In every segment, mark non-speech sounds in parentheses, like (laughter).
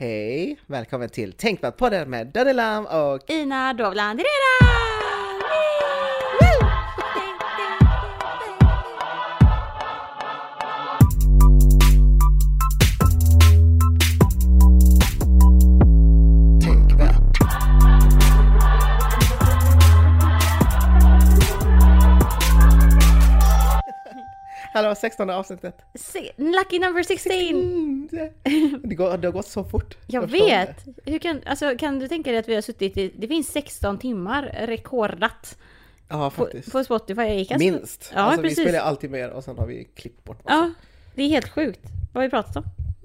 Hej! Välkommen till Tänk på podden med Danny Lam och Ina Dovland-Reda! Hallå, 16 avsnittet. Se- Lucky number 16! Mm, det, det, går, det har gått så fort. Jag förstår vet! Hur kan, alltså, kan du tänka dig att vi har suttit i, det finns 16 timmar rekordat. Ja, på, faktiskt. på Spotify. Jag gick alltså- Minst. Ja, alltså, precis. Vi spelar alltid mer och sen har vi klippt bort massa. Ja, det är helt sjukt. Vad har vi pratat om?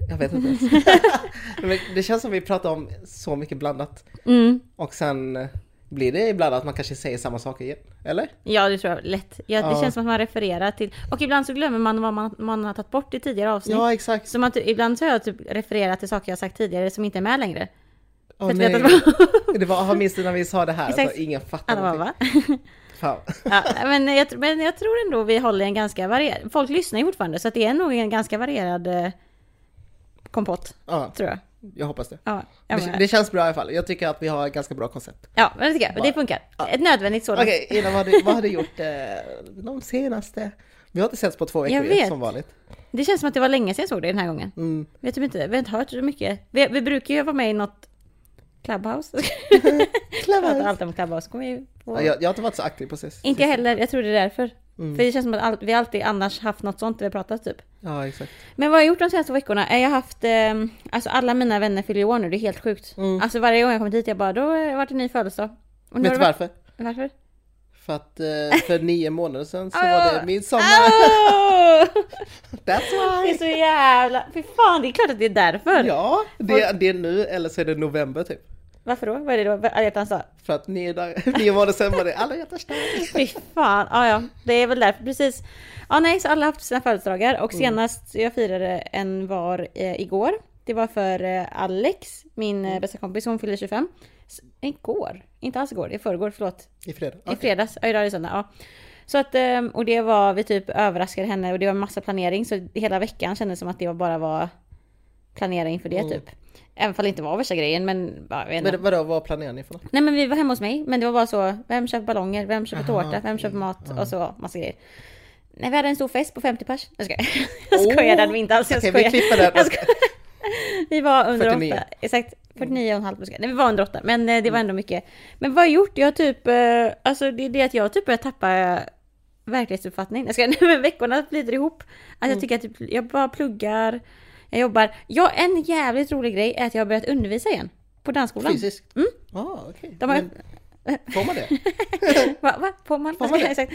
Jag vet inte ens. (laughs) Det känns som vi pratar om så mycket blandat. Mm. Och sen blir det ibland att man kanske säger samma saker igen. Eller? Ja, det tror jag lätt. Ja, det Ja. känns som att man refererar till... Och ibland så glömmer man vad man, man har tagit bort i tidigare avsnitt. Ja, exakt. Så man, ibland så har jag typ refererat till saker jag sagt tidigare som inte är med längre. Åh, veta nej. Det var, jag minns (laughs) det när vi sa det här, Exakt. så ingen fattar Alla någonting. Fan. (laughs) Ja, men, jag, men jag tror ändå vi håller en ganska varierad... Folk lyssnar ju fortfarande så det är nog en ganska varierad eh, kompott, Ja, tror jag. Jag hoppas det. Ja, jag Det, det känns bra i alla fall. Jag tycker att vi har ett ganska bra koncept. ja men det tycker jag. Det funkar. Ett nödvändigt sådant. Okej, Ina, vad har du, vad har du gjort eh, de senaste... Vi har inte setts på två veckor Jag ju, vet. som vanligt. Det känns som att det var länge sedan jag såg det den här gången. Mm. Vet typ inte, vi har inte hört så mycket. Vi, vi brukar ju vara med i något Clubhouse. (laughs) Pratar alltid om Clubhouse. Kommer vi på... Ja, jag, jag har inte varit så aktiv på sist. Inte jag heller, jag tror det är därför. Mm. För det känns som att vi alltid annars haft något sånt där vi pratat typ. Ja, exakt. Men vad har jag gjort de senaste veckorna? Jag har haft, eh, alltså alla mina vänner fyller år nu, det är helt sjukt. Mm. Alltså varje gång jag kommer dit jag bara, då har det varit en ny födelsedag. Och Vet du varför? Varför? För att eh, för nio månader sedan så (laughs) Ah, var det midsommar. Oh! (laughs) (laughs) That's Det är why! så jävla... Fy fan, det är klart att det är därför. Ja, det, det är nu eller så är det november typ. Varför då? Vad är det då? Alla hjärtans dag? För att nio, dagar, nio månader sedan var det alla hjärtans dag. (laughs) Fy fan, ja ja, det är väl därför precis. Ja nej, så alla har haft sina födelsedagar och senast jag firade en var eh, igår. Det var för eh, Alex, min eh, bästa kompis, hon fyllde 25. S- Igår? Inte alls igår, i förrgår, förlåt. I fredag. I fredags, ja idag är det söndag. Ja. Så att, ehm, och det var, vi typ överraskade henne och det var massa planering så hela veckan kändes som att det var bara var planera inför det Mm. typ. Även fall det inte var värsta grejen men, ja, jag vet inte. Men vadå, vad planerar ni för något? Nej men vi var hemma hos mig, men det var bara så, vem köper ballonger, vem köper Aha, tårta, vem köper mat Ja. och så massa grejer. Nej vi hade en stor fest på 50 pers. Jag skojar. (laughs) Jag skojar, det hade vi inte alls. Jag Okej, vi skojar. klipper den. (laughs) Skojar. (laughs) Vi var under 49. åtta. Exakt. 49 och en halv Nej vi var under åtta, men eh, det var ändå mycket. Men vad har jag gjort? Jag har typ, eh, alltså det är det att jag typ börjar tappa eh, verklighetsuppfattning. Jag ska, nej, men veckorna flyter ihop. Att jag tycker att typ, jag bara pluggar, jag jobbar. Ja, en jävligt rolig grej är att jag har börjat undervisa igen. På dansskolan. Fysiskt? Mm. Ah, okej. De har- Men Får man det? (laughs) Va? va? Får man? Får man det?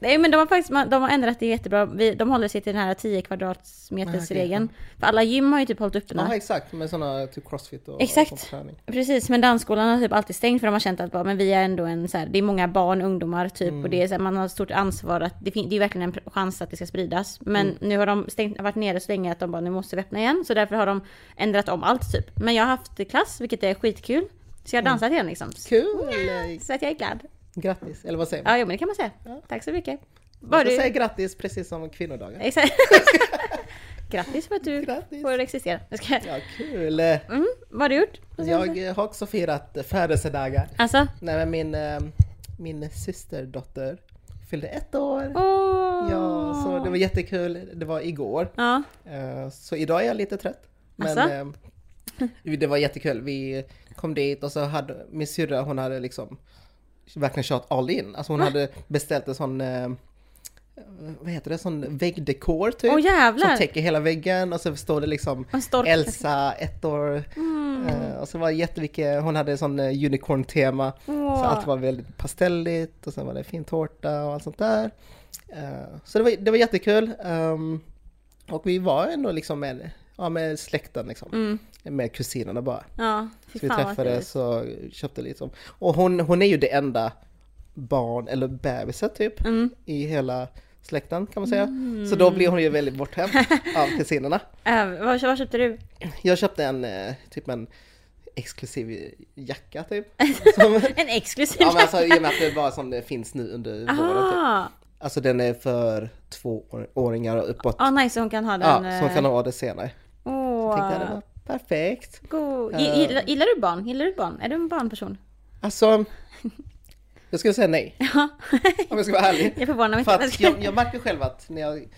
Nej men de har faktiskt de har ändrat det jättebra. Vi, de håller sig till den här 10 kvadratmeters Ah. För alla gym har ju typ hållit uppe Ja, den. exakt. Med sådana typ crossfit och, Exakt. och. Precis, men dansskolan har typ alltid stängt för de har känt att bara, men vi är ändå en så här, det är många barn, ungdomar typ Mm. och det är så här, man har stort ansvar att det, det är verkligen en chans att det ska spridas. Men Mm. nu har de stängt, varit nere så länge att de bara nu måste vi öppna igen. Så därför har de ändrat om allt typ. Men jag har haft klass, vilket är skitkul. Så jag har dansat igen liksom. Kul! Så att jag är glad. Grattis, eller vad säger man? Ja, jo, men det kan man säga. Ja. Tack så mycket. Var du... säga grattis precis som kvinnodagen. Exakt. (laughs) Grattis för att du Grattis. får existera. Ska... Ja, kul! mm, vad har du gjort? Jag har också firat födelsedagar. Alltså? Nej men min, eh, min systerdotter fyllde ett år. Åh! Ja, så det var jättekul. Det var igår. Ja. Eh, Så idag är jag lite trött. Men Asså? (laughs) det var jättekul. Vi kom dit och så hade min syrra, hon hade liksom verkligen kört all in. Alltså hon hade beställt en sån, eh, vad heter det, sån väggdekor typ. Åh jävlar! som täcker hela väggen och så står det liksom. Elsa, ett år. Mm. Eh, och så var det jättemycket, hon hade sån eh, unicorn-tema. Åh. Så allt var väldigt pastelligt och sen var det fin tårta och allt sånt där. Så det var, det var jättekul. Ehm, och vi var ändå liksom med, ja, med släkten liksom. Mm. Med kusinerna bara. Ja, Så vi träffades och köpte liksom. Och hon, hon är ju det enda barn eller bebisen typ Mm. i hela släkten kan man säga. Så då blir hon ju väldigt bortskämd (laughs) av kusinerna. Äh, vad, vad köpte du? Jag köpte en eh, typ en exklusiv jacka typ. (laughs) Som, En exklusiv ja men alltså i och med att det bara som det finns nu under våren typ. Alltså den är för tvååringar och uppåt. Ja, nice, hon kan ha Ja, den. så hon kan eh, ha det senare. Åh, Tänkte jag det var perfekt. God. Eh. Gi- Gillar, gillar du barn? Gillar du barn? Är du en barnperson? Alltså, (laughs) jag skulle säga nej. Ja. (laughs) Om jag ska vara ärlig. Jag förvånar mig För att jag, jag märker själv att när jag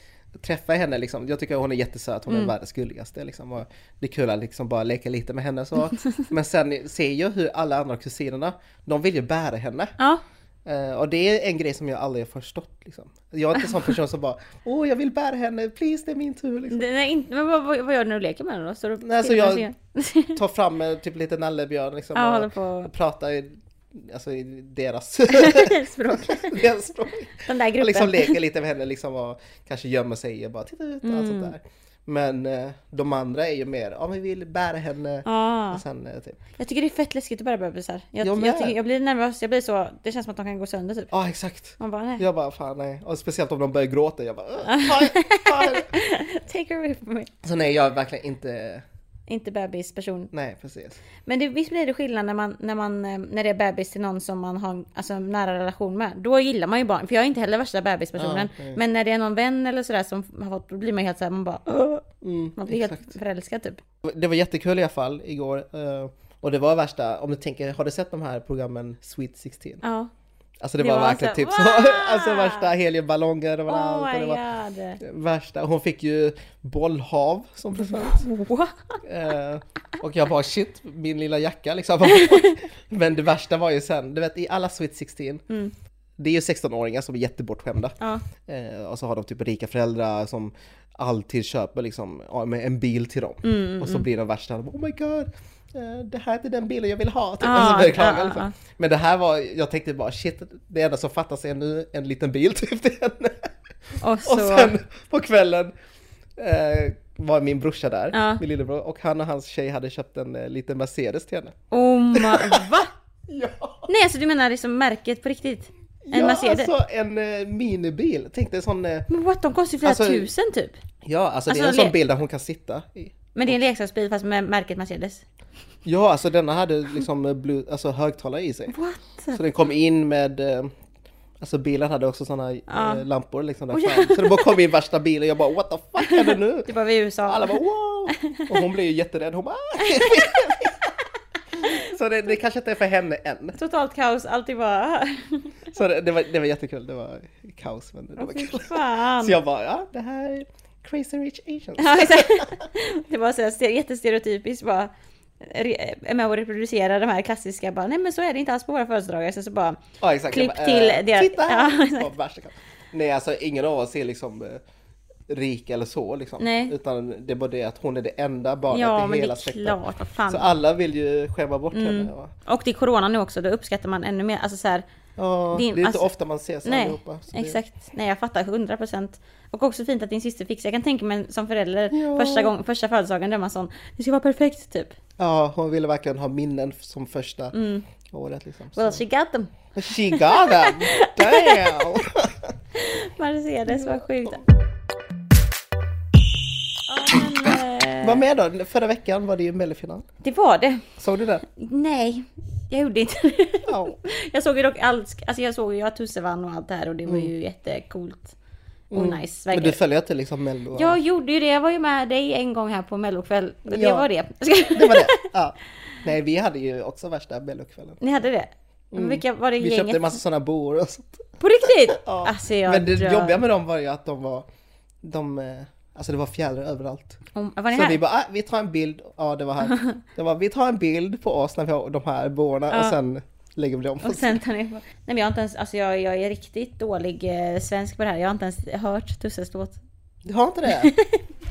träffar henne liksom, jag tycker hon är jättesöt, hon är Mm. världens gulligaste liksom. Och det är kul att liksom bara leka lite med henne så. (laughs) Men sen ser jag hur alla andra kusinerna, de vill ju bära henne. Ja, Eh, och det är en grej som jag aldrig har förstått liksom. Jag är inte en sån person som bara Åh jag vill bära henne, please det är min tur liksom. nej, inte, men vad, vad, gör du när du leker med henne då? Står du Nej, så filmar jag- och ser- (laughs) Ta fram eh, typ lite nallebjörn liksom Ja, och håller på prata i, alltså, i deras, (laughs) språk. (laughs) deras språk. Den där Och gruppen. liksom leker lite med henne liksom och kanske gömmer sig och bara titta ut och allt Mm. sånt där. Men eh, de andra är ju mer, ja vi vill bära henne. Och sen, eh, typ. Jag tycker det är fett läskigt att bära bebisar. Jag, Jag jag, tycker, jag blir nervös, jag blir så, det känns som att de kan gå sönder typ. Ja exakt. Man bara nej, Jag bara fan nej. Och speciellt om de börjar gråta, jag bara "Ugh, ta, ta henne." take her away from me. Så nej jag är verkligen inte, Inte bebisperson. nej precis. Men det, visst blir det skillnad när man, när man, eh, när det är bebis till någon som man har alltså, en nära relation med. Då gillar man ju barn, för jag är inte heller värsta bebispersonen. Ja, men när det är någon vän eller sådär som har fått, då blir man helt såhär, man bara! Mm, Man blir exakt. helt förälskad typ. Det var jättekul i alla fall igår. eh, Och det var värsta, om du tänker, har du sett de här programmen Sweet 16? Ja. Alltså det, Det var, var verkligen typ så, (laughs) alltså värsta heliumballonger Oh överallt. och my det var värsta, hon fick ju bollhav som present. (laughs) What? Eh, och jag bara shit, min lilla jacka liksom. (laughs) Men det värsta var ju sen, du vet i alla Sweet 16, Mm. det är ju 16-åringar som är jättebortskämda. Ja. Eh, och så har de typ rika föräldrar som alltid köper liksom, en bil till dem. Mm, och så blir de värsta, oh my god, det här är inte den bilen jag vill ha. Typ. Ah, Alltså, klaga, ah, liksom. ah. Men det här var, jag tänkte bara shit, det enda som fattas är nu en liten bil (laughs) typ till henne. (laughs) Och så... Och sen på kvällen eh, var min brorsa där, Ja. min lillebror, och han och hans tjej hade köpt en eh, liten Mercedes till henne. Oh my... (laughs) Va? Ja, Nej alltså du menar liksom märket på riktigt? En ja Mercedes? alltså en eh, minibil. Tänk dig en sån, eh, Men what, de kostar ju flera Alltså- tusen typ. ja alltså, det är Alltså, en le- sån bil där hon kan sitta i. Men det är en leksaksbil fast med märket Mercedes. Ja, alltså denna hade liksom eh, blue, alltså högtalare i sig. What? Så den kom in med, eh, alltså bilen hade också sådana Ja. eh, lampor liksom där Oj. fram. Så det bara kom in värsta bilen och jag bara what the fuck är det nu? Det var vi i USA. Alla bara wow! Och hon blev ju jätterädd, hon bara "Ah!" Så det, det kanske inte är för henne än. Totalt kaos, alltid bara... Så det, det, var, det var jättekul, det var kaos men det Åh var kul. fan. Så jag bara ja, det här är crazy rich asians. Ja, exakt. (laughs) Det var så här jättestereotypiskt bara. Är med och reproducera de här klassiska bara, nej men så är det inte alls på våra födelsedagar. Sen så bara, Ja exakt. Klipp bara, till eh, det- Titta! Ja, Ja, exakt. Nej alltså ingen av oss är liksom eh, rik eller så liksom. Nej. Utan det är bara det att hon är det enda barnet ja i men det hela är släkten. klart, vad fan. Så alla vill ju skämma bort Mm. henne. va? Och det är corona nu också, då uppskattar man ännu mer. Alltså så här, Ja, Din- det är inte alltså- ofta man ses nej, allihopa. så det- exakt. Nej jag fattar 100%. Och också fint att din syster fixar. Jag kan tänka mig som förälder, Ja. första, gång, första födelsedagen, där man sån, det ska vara perfekt typ. Ja, hon ville verkligen ha minnen som första Mm. året liksom. Well she got them. She got them! (laughs) Damn! Mercedes, vad sjukt. Ja, men, eh, Vad med då? Förra veckan var det ju mellofinal. det var det. Såg du det? Nej, jag gjorde inte det. Ja. (laughs) Jag såg ju dock allt, alltså jag såg ju att Tusse vann och allt det här och det var ju jättecoolt. Och nice, Mm. Men du följer inte liksom mello? Jag gjorde ju det, jag var ju med dig en gång här på mellokväll. Det Ja. var det. (laughs) Det var det? Ja. Nej, vi hade ju också värsta mellokvällen. Ni hade det? Vilka var det Mm. Vi gänget? köpte en massa sådana boor och sånt. På riktigt? (laughs) Ja. Alltså jag Men det dör. jobbiga med dem var ju att de var, de, eh, alltså det var fjärilar överallt. Om, var ni Så här? vi bara, ah, vi tar en bild, ja det var här. (laughs) Det var, vi tar en bild på oss när vi har de här boorna Ja. och sen lägger vi på Och sen tar ni på... Nej men jag har inte ens, alltså jag, jag är riktigt dålig eh, svensk på det här. Jag har inte ens hört Tusses låt. Du har inte det? (laughs)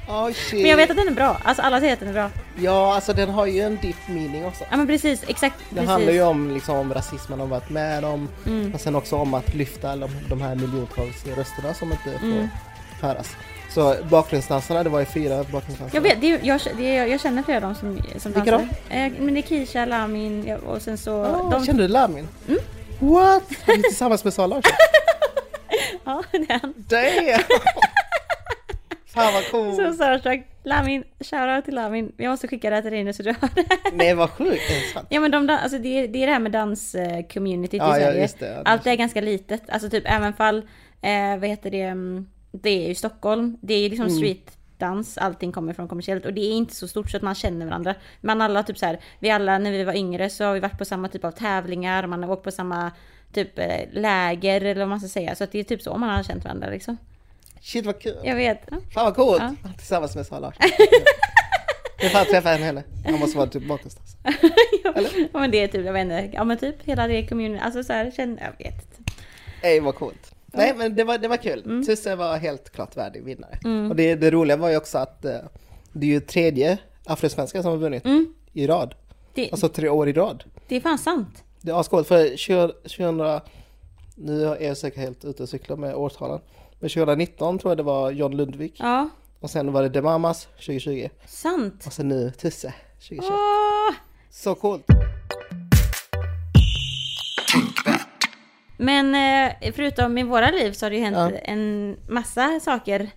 Oh, shit. Men jag vet att den är bra. Alltså alla säger att den är bra. Ja, alltså den har ju en deep meaning också. Ja men precis, exakt. Det precis. handlar ju om, liksom, om rasismen de varit med om Mm. och sen också om att lyfta de, de här miljontals rösterna som inte får Mm. höras. Så bakgrundsdansarna, det var ju fyra bakgrundsdansare. Jag vet, det är, jag, det är, jag känner flera av dem som, som Vilka dansar. Eh, men det är Kisha, Lamin och sen så... Ah, de, Kände du Lamin? Mm. What? Är du (laughs) tillsammans med Sara Larsson? (laughs) ja, det är han. Damn! (laughs) Fan vad Så coolt! starstruck. Lamin, shoutout till Lamin. Jag måste skicka det här till dig nu så du hör det. Nej vad sjukt, är det sant? Ja men de, alltså det, är, det är det här med danscommunityt i Ja, ja, Sverige. just det, ja, Allt är ganska litet. Alltså typ även fall, eh, vad heter det, mm, det är ju Stockholm. Det är liksom Mm. street dans allting kommer från kommersiellt och det är inte så stort så att man känner varandra. Man alla typ så här, vi alla när vi var yngre så har vi varit på samma typ av tävlingar, man har åkt på samma typ eh, läger eller vad man ska säga. Så att det är typ så man har känt varandra liksom. Shit vad kul! Jag vet. Fan vad coolt! Ja. Tillsammans med Sara Larsson. Jag får träffa henne. henne. Han måste vara typ bakåt. (laughs) Eller? ja men det är typ, jag vet inte, ja men typ hela det community, alltså så här, känner, jag vet inte. Ej vad coolt. Nej men det var, det var kul. Mm. Tusse var helt klart värdig vinnare. Och det, det roliga var ju också att eh, det är ju tredje afrosvenska som har vunnit Mm. i rad. Det, Alltså tre år i rad. det är fan sant. Det är ascoolt för 20, 2000, nu är jag säkert helt ute och cyklar med årtalen. Men 2019 tror jag det var John Lundvik. Ja, Och sen var det The Mamas 2020. sant. Och sen nu Tusse 2021. Åh! Så coolt! Men eh, förutom i våra liv så har det ju hänt Ja. Mm. en massa saker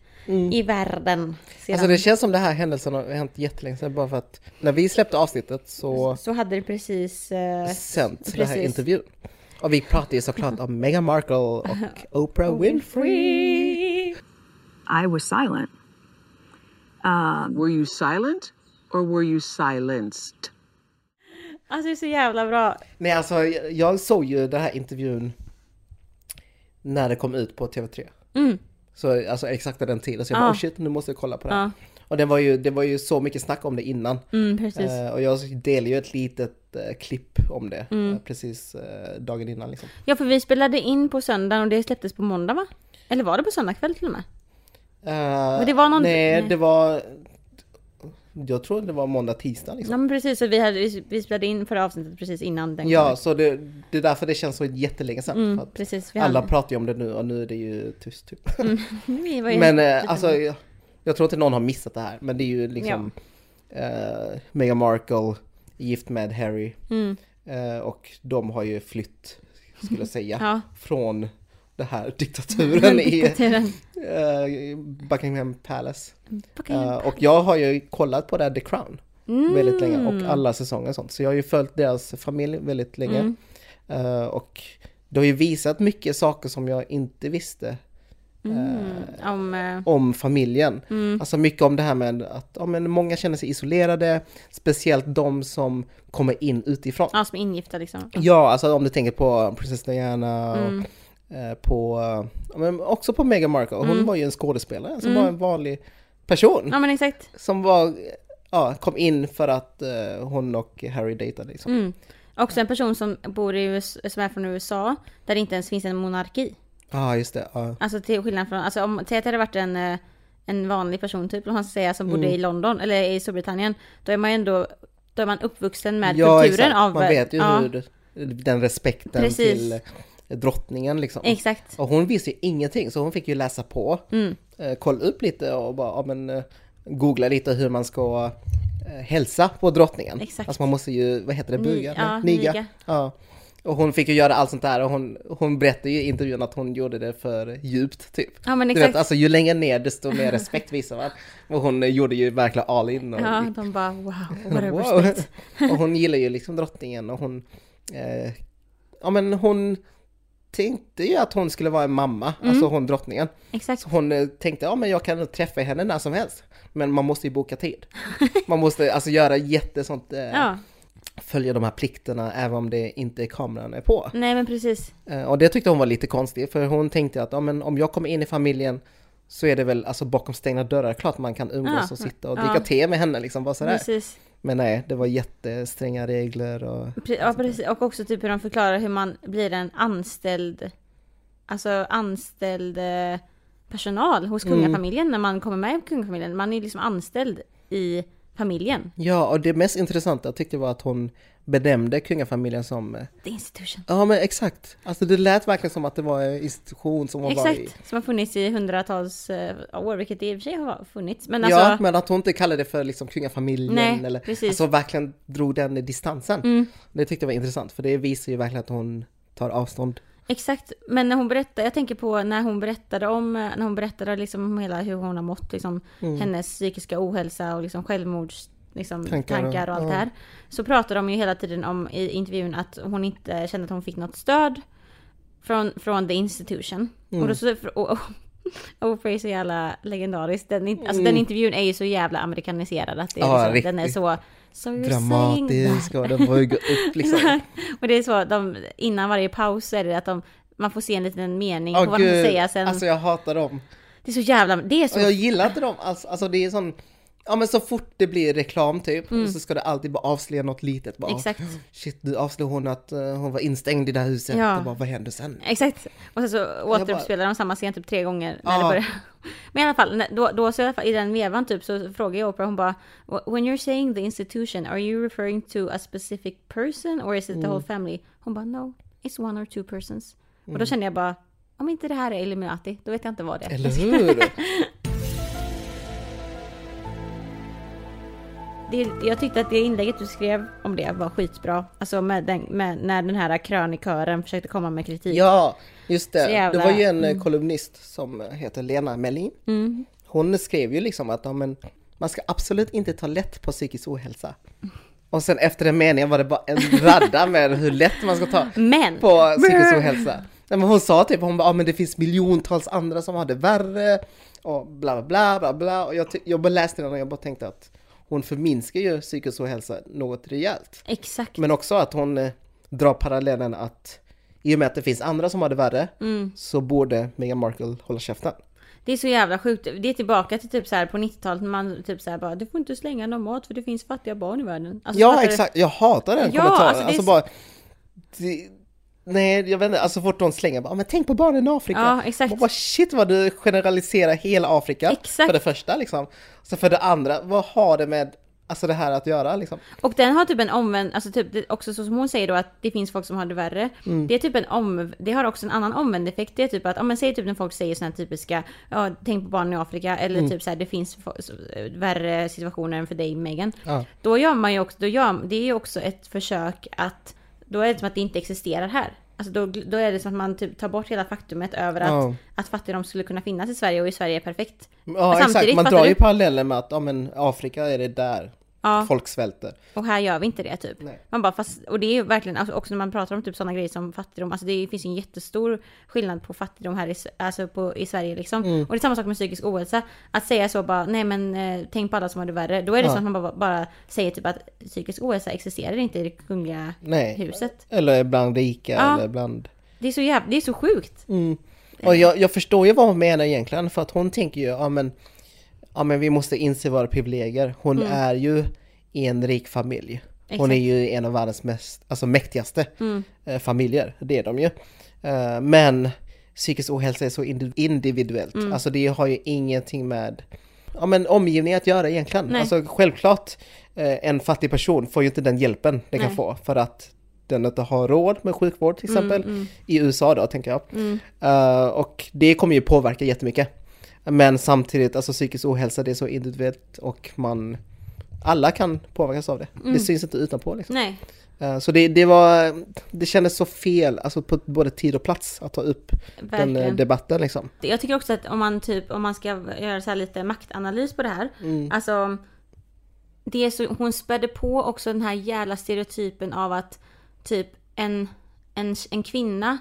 i världen. Sedan. Alltså det känns som det här händelsen har hänt jättelänge sedan bara för att när vi släppte avsnittet så Så hade det precis... Eh, sänds den här Precis. intervjun. Och vi pratade ju såklart om (laughs) Meghan Markle och Oprah Winfrey. I was silent. Were you silent or were you silenced? Alltså det är så jävla bra. Nej alltså jag- jag såg ju den här intervjun när det kom ut på TV3. Mm. Så alltså exakt den tiden, så jag Ja. bara oh shit nu måste jag kolla på det. Ja. Och det var, ju, det var ju så mycket snack om det innan. Mm. Eh, och jag delade ju ett litet eh, klipp om det Mm. eh, precis eh, dagen innan liksom. Ja för vi spelade in på söndagen och det släpptes på måndag va? Eller var det på söndag kväll till och med? Men det var någon- Nej, nej. det var... Jag tror det var måndag, tisdag liksom. Ja men precis, så vi, hade, vi- vi spelade in förra avsnittet precis innan den Ja, kom. så det, det är därför det känns så jättelänge sedan. Mm, precis. Vi alla hade- pratar ju om det nu och nu är det ju tyst typ. (laughs) var ju Men eh, alltså, jag, jag tror inte någon har missat det här. Men det är ju liksom eh, Meghan Markle gift med Harry. Mm. Eh, och de har ju flytt, skulle jag säga, Ja. från (laughs) den här diktaturen i eh, Buckingham Palace. Buckingham. Eh, och jag har ju kollat på det här The Crown Mm. väldigt länge och alla säsonger och sånt. Så jag har ju följt deras familj väldigt länge. Mm. Eh, och det har ju visat mycket saker som jag inte visste Mm. Om... om familjen. Mm. Alltså mycket om det här med att ja, men många känner sig isolerade, speciellt de som kommer in utifrån. Ja, som är ingifta liksom. Ja, alltså om du tänker på prinsessan Diana och Mm. Eh, på, ja, men också på Meghan Markle. Hon Mm. var ju en skådespelare som var en vanlig person. Ja men exakt. Som var, ja, kom in för att eh, hon och Harry dejtade liksom. Mm. Också en person som bor i US, som är från USA, där det inte ens finns en monarki. Ja, just det. Ja. Alltså till skillnad från, alltså om det hade varit en, eh, en vanlig person typ, om man ska säga, som bodde Mm. i London eller i Storbritannien, då är man ju ändå, då är man uppvuxen med Ja, kulturen exakt. av... Man vet ju ja, hur den respekten Precis. till eh, drottningen liksom. Exakt. Och hon visste ju ingenting så hon fick ju läsa på, Mm. eh, kolla upp lite och bara, ja, men, eh, googla lite hur man ska eh, hälsa på drottningen. Exakt. Alltså man måste ju, vad heter det, Ni- buga? ja, niga. niga. Ja. Och hon fick ju göra allt sånt där och hon, hon berättade ju i intervjun att hon gjorde det för djupt typ. Ja men Du exakt. vet, alltså ju längre ner desto mer respekt visar man. Och hon gjorde ju verkligen all in. Och, Ja, de bara wow, (laughs) what a Wow. respect. och hon gillar ju liksom drottningen och hon, eh, ja men hon tänkte ju att hon skulle vara en mamma, Mm. alltså hon drottningen. Exakt. Så hon eh, tänkte, ja men jag kan träffa henne när som helst. Men man måste ju boka tid. (laughs) Man måste alltså göra jättesånt, eh, Ja, följa de här plikterna även om det inte kameran är på. nej men precis. Eh, och det tyckte hon var lite konstigt, för hon tänkte att ja, men om jag kommer in i familjen så är det väl alltså bakom stängda dörrar, klart man kan umgås Ja, och sitta och ja. dricka te med henne liksom, bara sådär. Precis. Men nej, det var jättestränga regler och... Ja, precis. Och också typ hur de förklarar hur man blir en anställd, alltså anställd eh, personal hos Mm. kungafamiljen när man kommer med i kungafamiljen. Man är liksom anställd i familjen. Ja, och det mest intressanta tyckte jag var att hon benämnde kungafamiljen som... eh, The institution. Ja men exakt! Alltså det lät verkligen som att det var en institution som hon var i. Exakt, som har funnits i hundratals eh, år, vilket det i och för sig har funnits. Men alltså, ja, men att hon inte kallade det för liksom kungafamiljen Nej, eller... precis. Mm. Alltså verkligen drog den distansen. Det tyckte jag var intressant, för det visar ju verkligen att hon tar avstånd. Exakt, men när hon berättade, jag tänker på när hon berättade om, när hon berättade liksom om hela hur hon har mått, liksom Mm. hennes psykiska ohälsa och liksom självmords liksom, Tankar tankar, och- allt ja. det här. Så pratade de ju hela tiden om i intervjun att hon inte kände att hon fick något stöd från, från the institution. Mm. Och, då, så- och, och, (laughs) Oprah är så jävla legendarisk. Den, alltså, den intervjun är ju så jävla amerikaniserad att det är Mm. Ja, liksom, den är så... So Dramatisk och den får ju gå upp (laughs) liksom. och det är så, de, innan varje paus är det att de, man får se en liten mening Åh på vad de ska gud, säga sen. alltså jag hatar dem. Det är så jävla, det är så Och jag gillar inte dem alls. Alltså det är sån, ja men så fort det blir reklam typ, så ska det alltid bara avslöja något litet. Bara, Mm. Exakt. (gasps) Shit, nu avslöjar hon att eh, hon var instängd i det här huset. Ja. Och bara, vad händer sen? Exakt. Och sen så återuppspelar de samma scen typ tre gånger när Ja. det börjar. (laughs) Men i alla fall, då, då så i, alla fall, i den vevan typ så frågar jag Oprah, hon bara When you're saying the institution, are you referring to a specific person or is it the Mm. whole family? Hon bara no, it's one or two persons. Och Mm. då kände jag bara, om inte det här är Illuminati, då vet jag inte vad det är. Eller hur? (laughs) Det, jag tyckte att det inlägget du skrev om det var skitbra. Alltså med den, med, när den här krönikören försökte komma med kritik. Ja, just det. jävla- Det var ju en mm. kolumnist som heter Lena Melin. Hon skrev ju liksom att ja, men, man ska absolut inte ta lätt på psykisk ohälsa. Och sen efter den meningen var det bara en (laughs) radda med hur lätt man ska ta Men! på psykisk ohälsa. Nej, men hon sa typ, hon bara, ja, men det finns miljontals andra som har det värre och bla bla bla bla. Och jag, jag bara läste den och jag bara tänkte att hon förminskar ju psykisk ohälsa något rejält. Exakt. Men också att hon eh, drar parallellen att i och med att det finns andra som har det värre så borde Meghan Markle hålla käften. Det är så jävla sjukt. Det är tillbaka till typ så här på 90-talet när man typ så här bara du får inte slänga någon mat för det finns fattiga barn i världen. Alltså, ja exakt, jag hatar den Ja, kommentaren. alltså, Alltså, det är bara... Det, nej, jag vet inte, alltså fort de slänger bara, men tänk på barnen i Afrika. Ja, exakt. Man bara, shit vad du generaliserar hela Afrika. Exakt. För det första liksom. Så för det andra, vad har det med alltså, det här att göra liksom? Och den har typ en omvänd, alltså typ också så som hon säger då att det finns folk som har det värre. Mm. Det är typ en om, det har också en annan omvänd effekt. Det är typ att, om man säger typ när folk säger sådana typiska, ja tänk på barnen i Afrika eller Mm. typ så här det finns värre situationer än för dig Megan. Ja. Då gör man ju också, då gör, det är ju också ett försök att, då är det som att det inte existerar här. Alltså då, då är det som att man typ tar bort hela faktumet över att, Ja. att fattigdom skulle kunna finnas i Sverige och i Sverige är perfekt. Ja exakt, man drar du? ju paralleller med att ja, men Afrika är det där Ja. folk svälter. Och här gör vi inte det typ. Nej. Man bara, fast, och det är ju verkligen, alltså, också när man pratar om typ sådana grejer som fattigdom, alltså det finns ju en jättestor skillnad på fattigdom här i, alltså på, i Sverige liksom. Mm. Och det är samma sak med psykisk ohälsa. Att säga så bara, nej men eh, tänk på alla som har det värre. Då är det Ja. som att man bara, bara säger typ att psykisk ohälsa existerar inte i det kungliga Nej. huset. Eller bland rika Ja. eller bland... Det är så jävla, det är så sjukt. Och jag, jag förstår ju vad hon menar egentligen för att hon tänker ju, ja men, ja men vi måste inse våra privilegier. Hon är ju i en rik familj. Hon Exakt. är ju en av världens mest, alltså mäktigaste eh, familjer, det är de ju. Eh, men psykisk ohälsa är så indi- individuellt, alltså det har ju ingenting med ja, men omgivning att göra egentligen. Nej. Alltså självklart, eh, en fattig person får ju inte den hjälpen den kan Nej. få för att den inte har råd med sjukvård till Mm, exempel. I USA då tänker jag. Eh, och det kommer ju påverka jättemycket. Men samtidigt, alltså psykisk ohälsa det är så individuellt och man alla kan påverkas av det. Mm. Det syns inte utanpå liksom. Nej. Eh, Så det, det var, det kändes så fel, alltså på både tid och plats att ta upp den eh, Verkligen. debatten liksom. Jag tycker också att om man typ, om man ska göra så här lite maktanalys på det här. Mm. Alltså, det är så, hon spädde på också den här jävla stereotypen av att typ en, en, en kvinna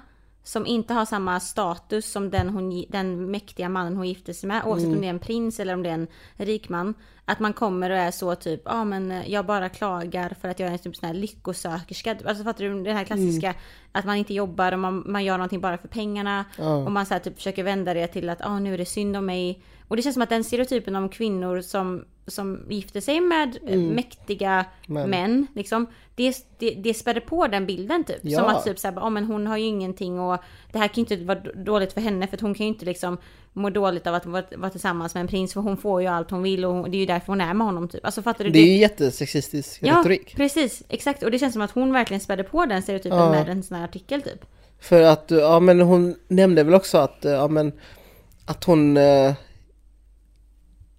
som inte har samma status som den, hon, den mäktiga mannen hon gifte sig med, oavsett om det är en prins eller om det är en rik man. Att man kommer och är så typ, ja ah, men jag bara klagar för att jag är en typ sån här lyckosökerska. Alltså fattar du det här klassiska att man inte jobbar och man, man gör någonting bara för pengarna. Och man så här, typ försöker vända det till att ah, nu är det synd om mig. Och det känns som att den stereotypen om kvinnor som, som gifter sig med eh, mäktiga Men- män, liksom, det, det, det spädde på den bilden typ. Ja. Som att typ såhär, oh, men hon har ju ingenting och det här kan ju inte vara dåligt för henne för att hon kan ju inte liksom må dåligt av att vara, tillsammans med en prins för hon får ju allt hon vill och hon, det är ju därför hon är med honom typ. Alltså fattar du? Det är ju jättesexistisk Ja, retorik. precis. Exakt. Och det känns som att hon verkligen spädde på den stereotypen Ja. med en sån här artikel typ. För att, ja men hon nämnde väl också att, ja men, att hon, eh,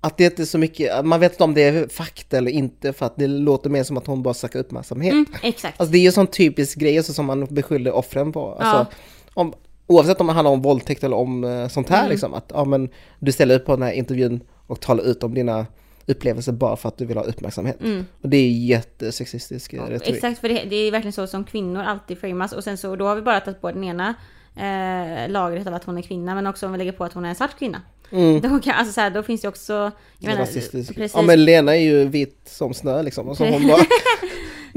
att det inte är så mycket, man vet inte om det är fakta eller inte för att det låter mer som att hon bara söker uppmärksamhet. Mm, exakt. Alltså det är ju sån typisk grej alltså, som man beskyller offren på. Alltså, om, oavsett om det handlar om våldtäkt eller om eh, sånt här liksom. Att ja, men, du ställer upp på den här intervjun och talar ut om dina upplevelser bara för att du vill ha uppmärksamhet. Och det är jättesexistisk eh, retorik. Exakt, för det, det är verkligen så som kvinnor alltid framas och sen så då har vi bara tagit på den ena eh, lagret av att hon är kvinna men också om vi lägger på att hon är en svart kvinna. Mm. (laughs) Då, kan, alltså, så här, då finns det också... Jag menar, precis. Ja men Lena är ju vit som snö liksom. Och så hon bara... (laughs)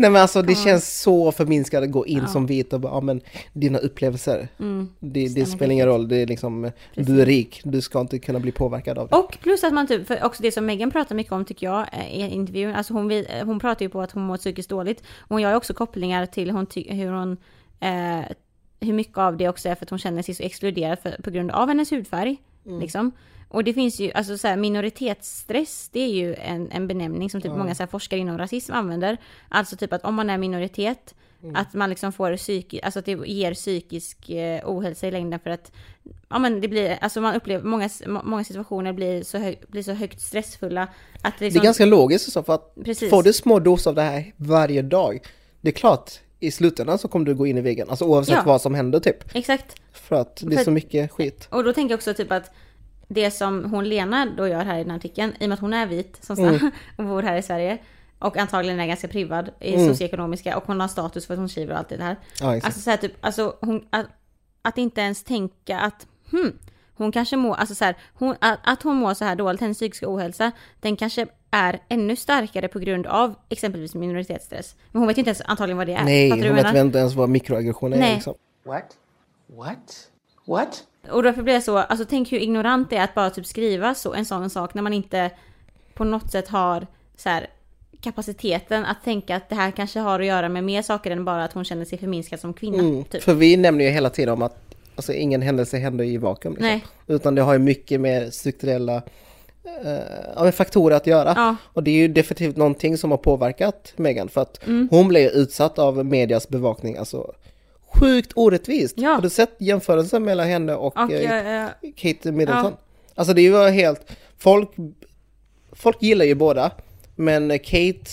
Nej men alltså det känns så förminskande att gå in som vit och bara, ja men dina upplevelser, det, det Stämmer spelar ingen roll, det är liksom, du är rik, du ska inte kunna bli påverkad av det. Och plus att man typ, för också det som Megan pratar mycket om tycker jag eh, i intervjun, alltså hon, vill- hon pratar ju på att hon mår psykiskt dåligt. Och hon gör ju också kopplingar till hon hur hon, eh, hur mycket av det också är för att hon känner sig så exkluderad för, på grund av hennes hudfärg. Liksom. Och det finns ju, alltså så här, minoritetsstress, det är ju en, en benämning som typ många så här, forskare inom rasism använder. Alltså typ att om man är minoritet, att man liksom får psykisk, alltså att det ger psykisk eh, ohälsa i längden för att Ja men det blir, alltså man upplever, många, många situationer blir så, hög, blir så högt stressfulla att det, Det är ganska logiskt så för att Precis. får du små doser av det här varje dag, det är klart i slutändan så kommer du gå in i väggen, alltså oavsett Ja. vad som händer typ. Exakt. För att det är För- så mycket skit. Och då tänker jag också typ att det som hon Lena då gör här i den här artikeln, i och med att hon är vit som sagt Mm. (laughs) och bor här i Sverige och antagligen är ganska privad i Mm. socioekonomiska och hon har status för att hon skriver och allt det här. Ja. Alltså så här typ, alltså hon, att, att inte ens tänka att hmm, hon kanske mår, alltså så här, hon, att, att hon mår så här dåligt, hennes psykiska ohälsa, den kanske är ännu starkare på grund av exempelvis minoritetsstress. Men hon vet ju inte ens antagligen vad det är. Nej, hon vet inte ens vad mikroaggressioner är Nej. liksom. What? What? What? Och därför blir jag så, alltså tänk hur ignorant det är att bara typ skriva så, en sån sak när man inte på något sätt har så här, kapaciteten att tänka att det här kanske har att göra med mer saker än bara att hon känner sig förminskad som kvinna. Mm, Typ. För vi nämner ju hela tiden om att alltså, ingen händelse händer i vakuum. Liksom. Utan det har ju mycket med strukturella eh, faktorer att göra. Ja. Och det är ju definitivt någonting som har påverkat Meghan. För att Mm. hon blev utsatt av medias bevakning. Alltså sjukt orättvist. Ja. Har du sett jämförelsen mellan henne och, Och eh, eh, Kate Middleton? Alltså det var helt... Folk, folk gillar ju båda. Men Kate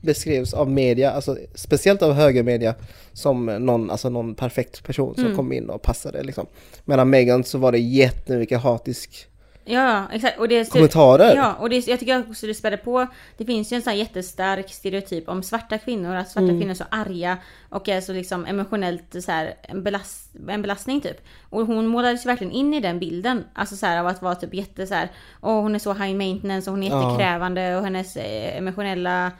beskrivs av media, alltså speciellt av högermedia, som någon, alltså någon perfekt person Mm. som kom in och passade liksom. Medan Meghan så var det jättemycket hatisk Ja, exakt. Och det är kommentarer. Ja, och det, jag tycker också det späder på. Det finns ju en sån här jättestark stereotyp om svarta kvinnor, att svarta kvinnor är så arga och är så liksom emotionellt så här, en, belast, en belastning typ. Och hon målades ju verkligen in i den bilden, alltså så här av att vara typ jätte så här, åh hon är så high maintenance och hon är Ja. jättekrävande och hennes eh, emotionella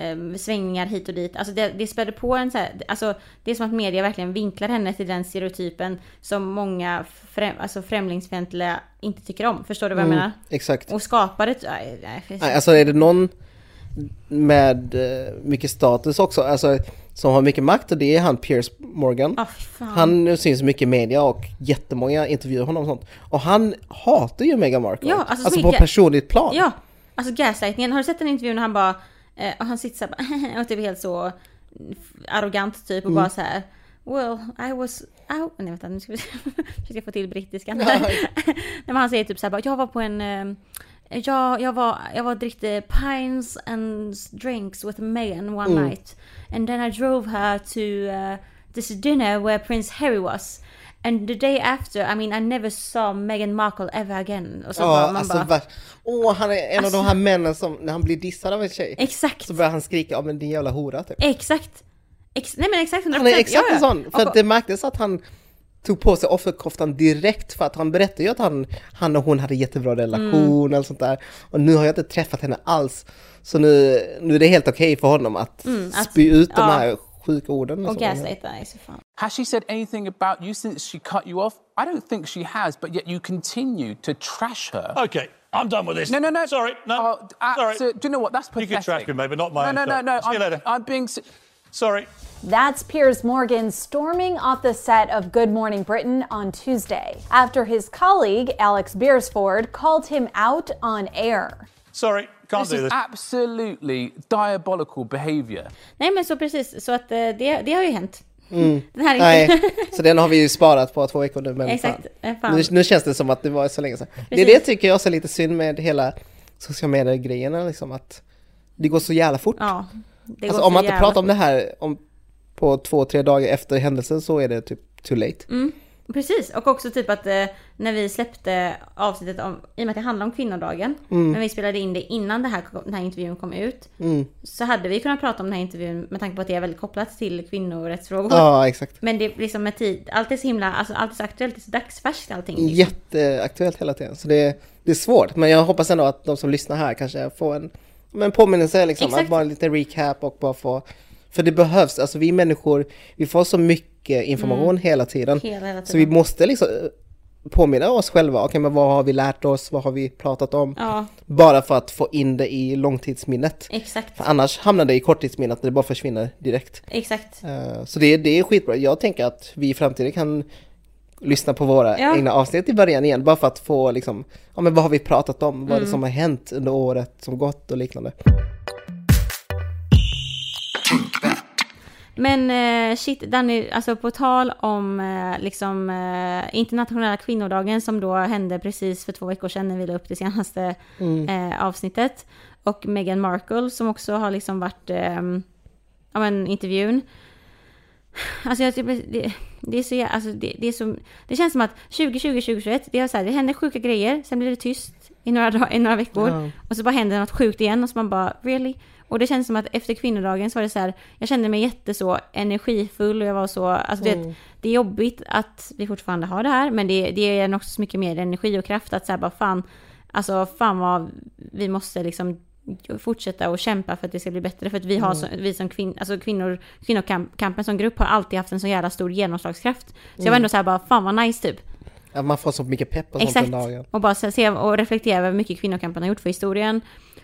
eh, svängningar hit och dit. Alltså det, det späder på en så här, alltså det är som att media verkligen vinklar henne till den stereotypen som många främ, alltså främlingsfientliga inte tycker om. Förstår du vad jag menar? Exakt. Och skapar ett... Nej, nej, Nej, alltså är det någon med eh, mycket status också, alltså som har mycket makt och det är han Piers Morgan. Fan. Han syns mycket i media och jättemånga intervjuar honom och sånt. Och han hatar ju Meghan Markle. Ja, alltså alltså så på personligt plan. Ja, alltså gaslightningen. Har du sett den intervjun när han bara... Eh, och han sitter såhär (laughs) och typ helt så arrogant typ och bara så här. Well, I was... I, nej vänta, nu ska vi (laughs) försöka få till brittiskan. (laughs) Nej, men han säger typ såhär bara, jag var på en... Eh, jag, jag var, jag var drickte pines and drinks with Meghan one night. And then I drove her to uh, this dinner where Prince Harry was. And the day after, I mean I never saw Meghan Markle ever again. Och så bara, Ja, man alltså bara, vär- Åh, han är en av de här männen som när han blir dissad av en tjej Exakt! så börjar han skrika om en din jävla hora typ. Exakt! Ex nej men exakt 100%! Han är exakt ja, en ja. sån. För Och- att det märktes att han tog på sig offerkoftan direkt för att han berättade ju att han, han och hon hade jättebra relation Mm. eller sånt där. Och nu har jag inte träffat henne alls. Så nu, nu är det helt okej för honom att, Mm, att- spy ut de ja. här sjuka orden. Och så. gaslighta, nej så fan. Has she said anything about you since she cut you off? I don't think she has, but yet you continue to trash her. Okay, I'm done with this. No, no, no. Sorry, no. Oh, uh, sorry. so- do you know what? That's You can trash me, maybe not my No, own no, no, no. See you I'm, later. I'm being. Sorry. That's Piers Morgan storming off the set of Good Morning Britain on Tuesday after his colleague, Alex Beersford, called him out on air. Sorry, can't This do is this. absolutely diabolical behaviour. Nej men så precis, så att eh, det, det har ju hänt. (laughs) Den här Nej, (laughs) så den har vi ju sparat på två veckor nu. Men Exakt, fan. fan. Nu, nu känns det som att det var så länge sedan. Det är Precis. det tycker jag också är lite synd med hela sociala medier-grejerna. Liksom, att det går så jävla fort. Ja. Alltså om man inte pratar om fort. det här om, på två, tre dagar efter händelsen så är det typ too late. Mm. Precis, och också typ att eh, när vi släppte avsnittet om, i och med att det handlar om kvinnodagen, Mm. när vi spelade in det innan det här, den här intervjun kom ut, Mm. så hade vi kunnat prata om den här intervjun med tanke på att det är väldigt kopplat till kvinnorättsfrågor. Ja, exakt. Men det är liksom med tid, allt är så himla, alltså allt är så aktuellt, det är så dagsfärskt allting. Liksom. Jätteaktuellt hela tiden. Så det, det är svårt. Men jag hoppas ändå att de som lyssnar här kanske får en, en påminnelse liksom. Exakt. Att bara lite recap och bara få... För det behövs. Alltså vi människor, vi får så mycket information hela tiden. Mm. Hela, hela Så vi tiden. måste liksom eh, påminna oss själva. Okej, men vad har vi lärt oss? Vad har vi pratat om? Ja, Bara för att få in det i långtidsminnet. exakt. För annars hamnar det i korttidsminnet och det bara försvinner direkt. Exakt. Eh, Så det, det är skitbra. Jag tänker att vi i framtiden kan lyssna på våra Ja. egna avsnitt i början igen. Bara för att få liksom, ja men vad har vi pratat om? Vad är Mm. det som har hänt under året som gått och liknande. Men eh, shit Danny, alltså på tal om eh, liksom eh, internationella kvinnodagen som då hände precis för två veckor sedan när vi la upp det senaste eh, avsnittet. Och Meghan Markle som också har liksom varit, eh, ja men intervjun. Alltså jag det, det är så alltså det, det är så, det känns som att 2020, 2021, det är så här, det händer sjuka grejer, sen blir det tyst i några, i några veckor. Ja. Och så bara händer något sjukt igen och så man bara really? Och det känns som att efter kvinnodagen så var det så här, jag kände mig jätte så energifull och jag var så, alltså du vet, det är jobbigt att vi fortfarande har det här, men det, det ger en också så mycket mer energi och kraft att säga bara fan, alltså fan vad vi måste liksom fortsätta och kämpa för att det ska bli bättre. För att vi har, så, vi som kvin, alltså kvinnor, kvinnokampen som grupp har alltid haft en så jävla stor genomslagskraft. Så jag var ändå så här bara, fan vad nice typ. Att man får så mycket pepp och sånt Exakt. den dagen. Och bara se och reflektera över hur mycket kvinnokampen har gjort för historien.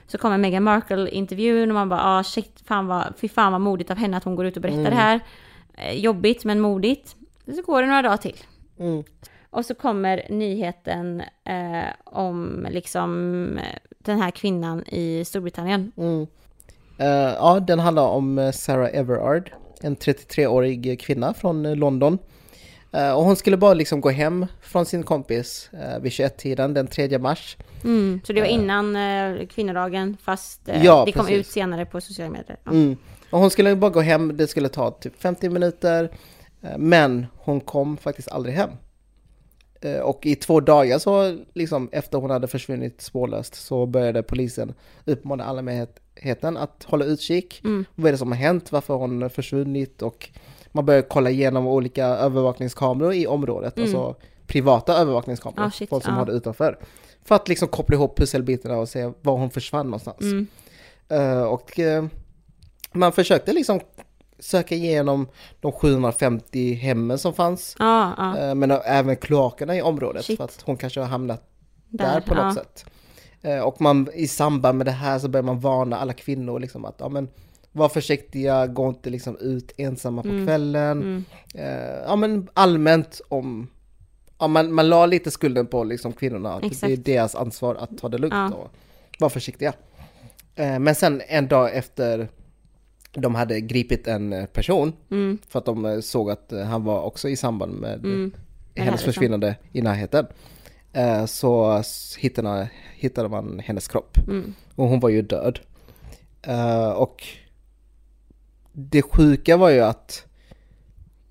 Så kommer Meghan Markle-intervjun och man bara ah shit, fan vad, fy fan vad modigt av henne att hon går ut och berättar det här. Eh, jobbigt men modigt. Så går det några dagar till. Mm. Och så kommer nyheten eh, om liksom eh, den här kvinnan i Storbritannien. Mm. Eh, ja, den handlar om Sarah Everard, en 33-årig kvinna från London. Eh, och hon skulle bara liksom gå hem från sin kompis eh, vid 21-tiden den 3 mars. Mm. Så det var innan eh, kvinnodagen fast Ja, det kom precis. ut senare på sociala medier. Ja. Mm. Och hon skulle bara gå hem, det skulle ta typ 50 minuter. Men hon kom faktiskt aldrig hem. Och i två dagar så, liksom efter hon hade försvunnit spårlöst, så började polisen uppmana allmänheten att hålla utkik. Mm. Vad är det som har hänt? Varför har hon försvunnit? Och man började kolla igenom olika övervakningskameror i området, alltså privata övervakningskameror, Mm. Ah, shit, folk som ja. har det utanför. För att liksom koppla ihop pusselbitarna och se var hon försvann någonstans. Mm. Eh, och eh, man försökte liksom söka igenom de 750 hemmen som fanns. Ja. eh, men även kloakerna i området Shit. för att hon kanske har hamnat där, Där, på något sätt. Och man, i samband med det här så börjar man varna alla kvinnor liksom att ja, men, var försiktiga, gå inte liksom ut ensamma på Mm. kvällen. Eh, ja men allmänt om Ja, man, man la lite skulden på liksom kvinnorna, att det är Exakt. deras ansvar att ta det lugnt Ja. och vara försiktiga. Eh, men sen en dag efter de hade gripit en person Mm. för att de eh, såg att han var också i samband med Mm. Hennes försvinnande i närheten. Eh, Så hittade, hittade man hennes kropp. Mm. Och hon var ju död. Eh, Och det sjuka var ju att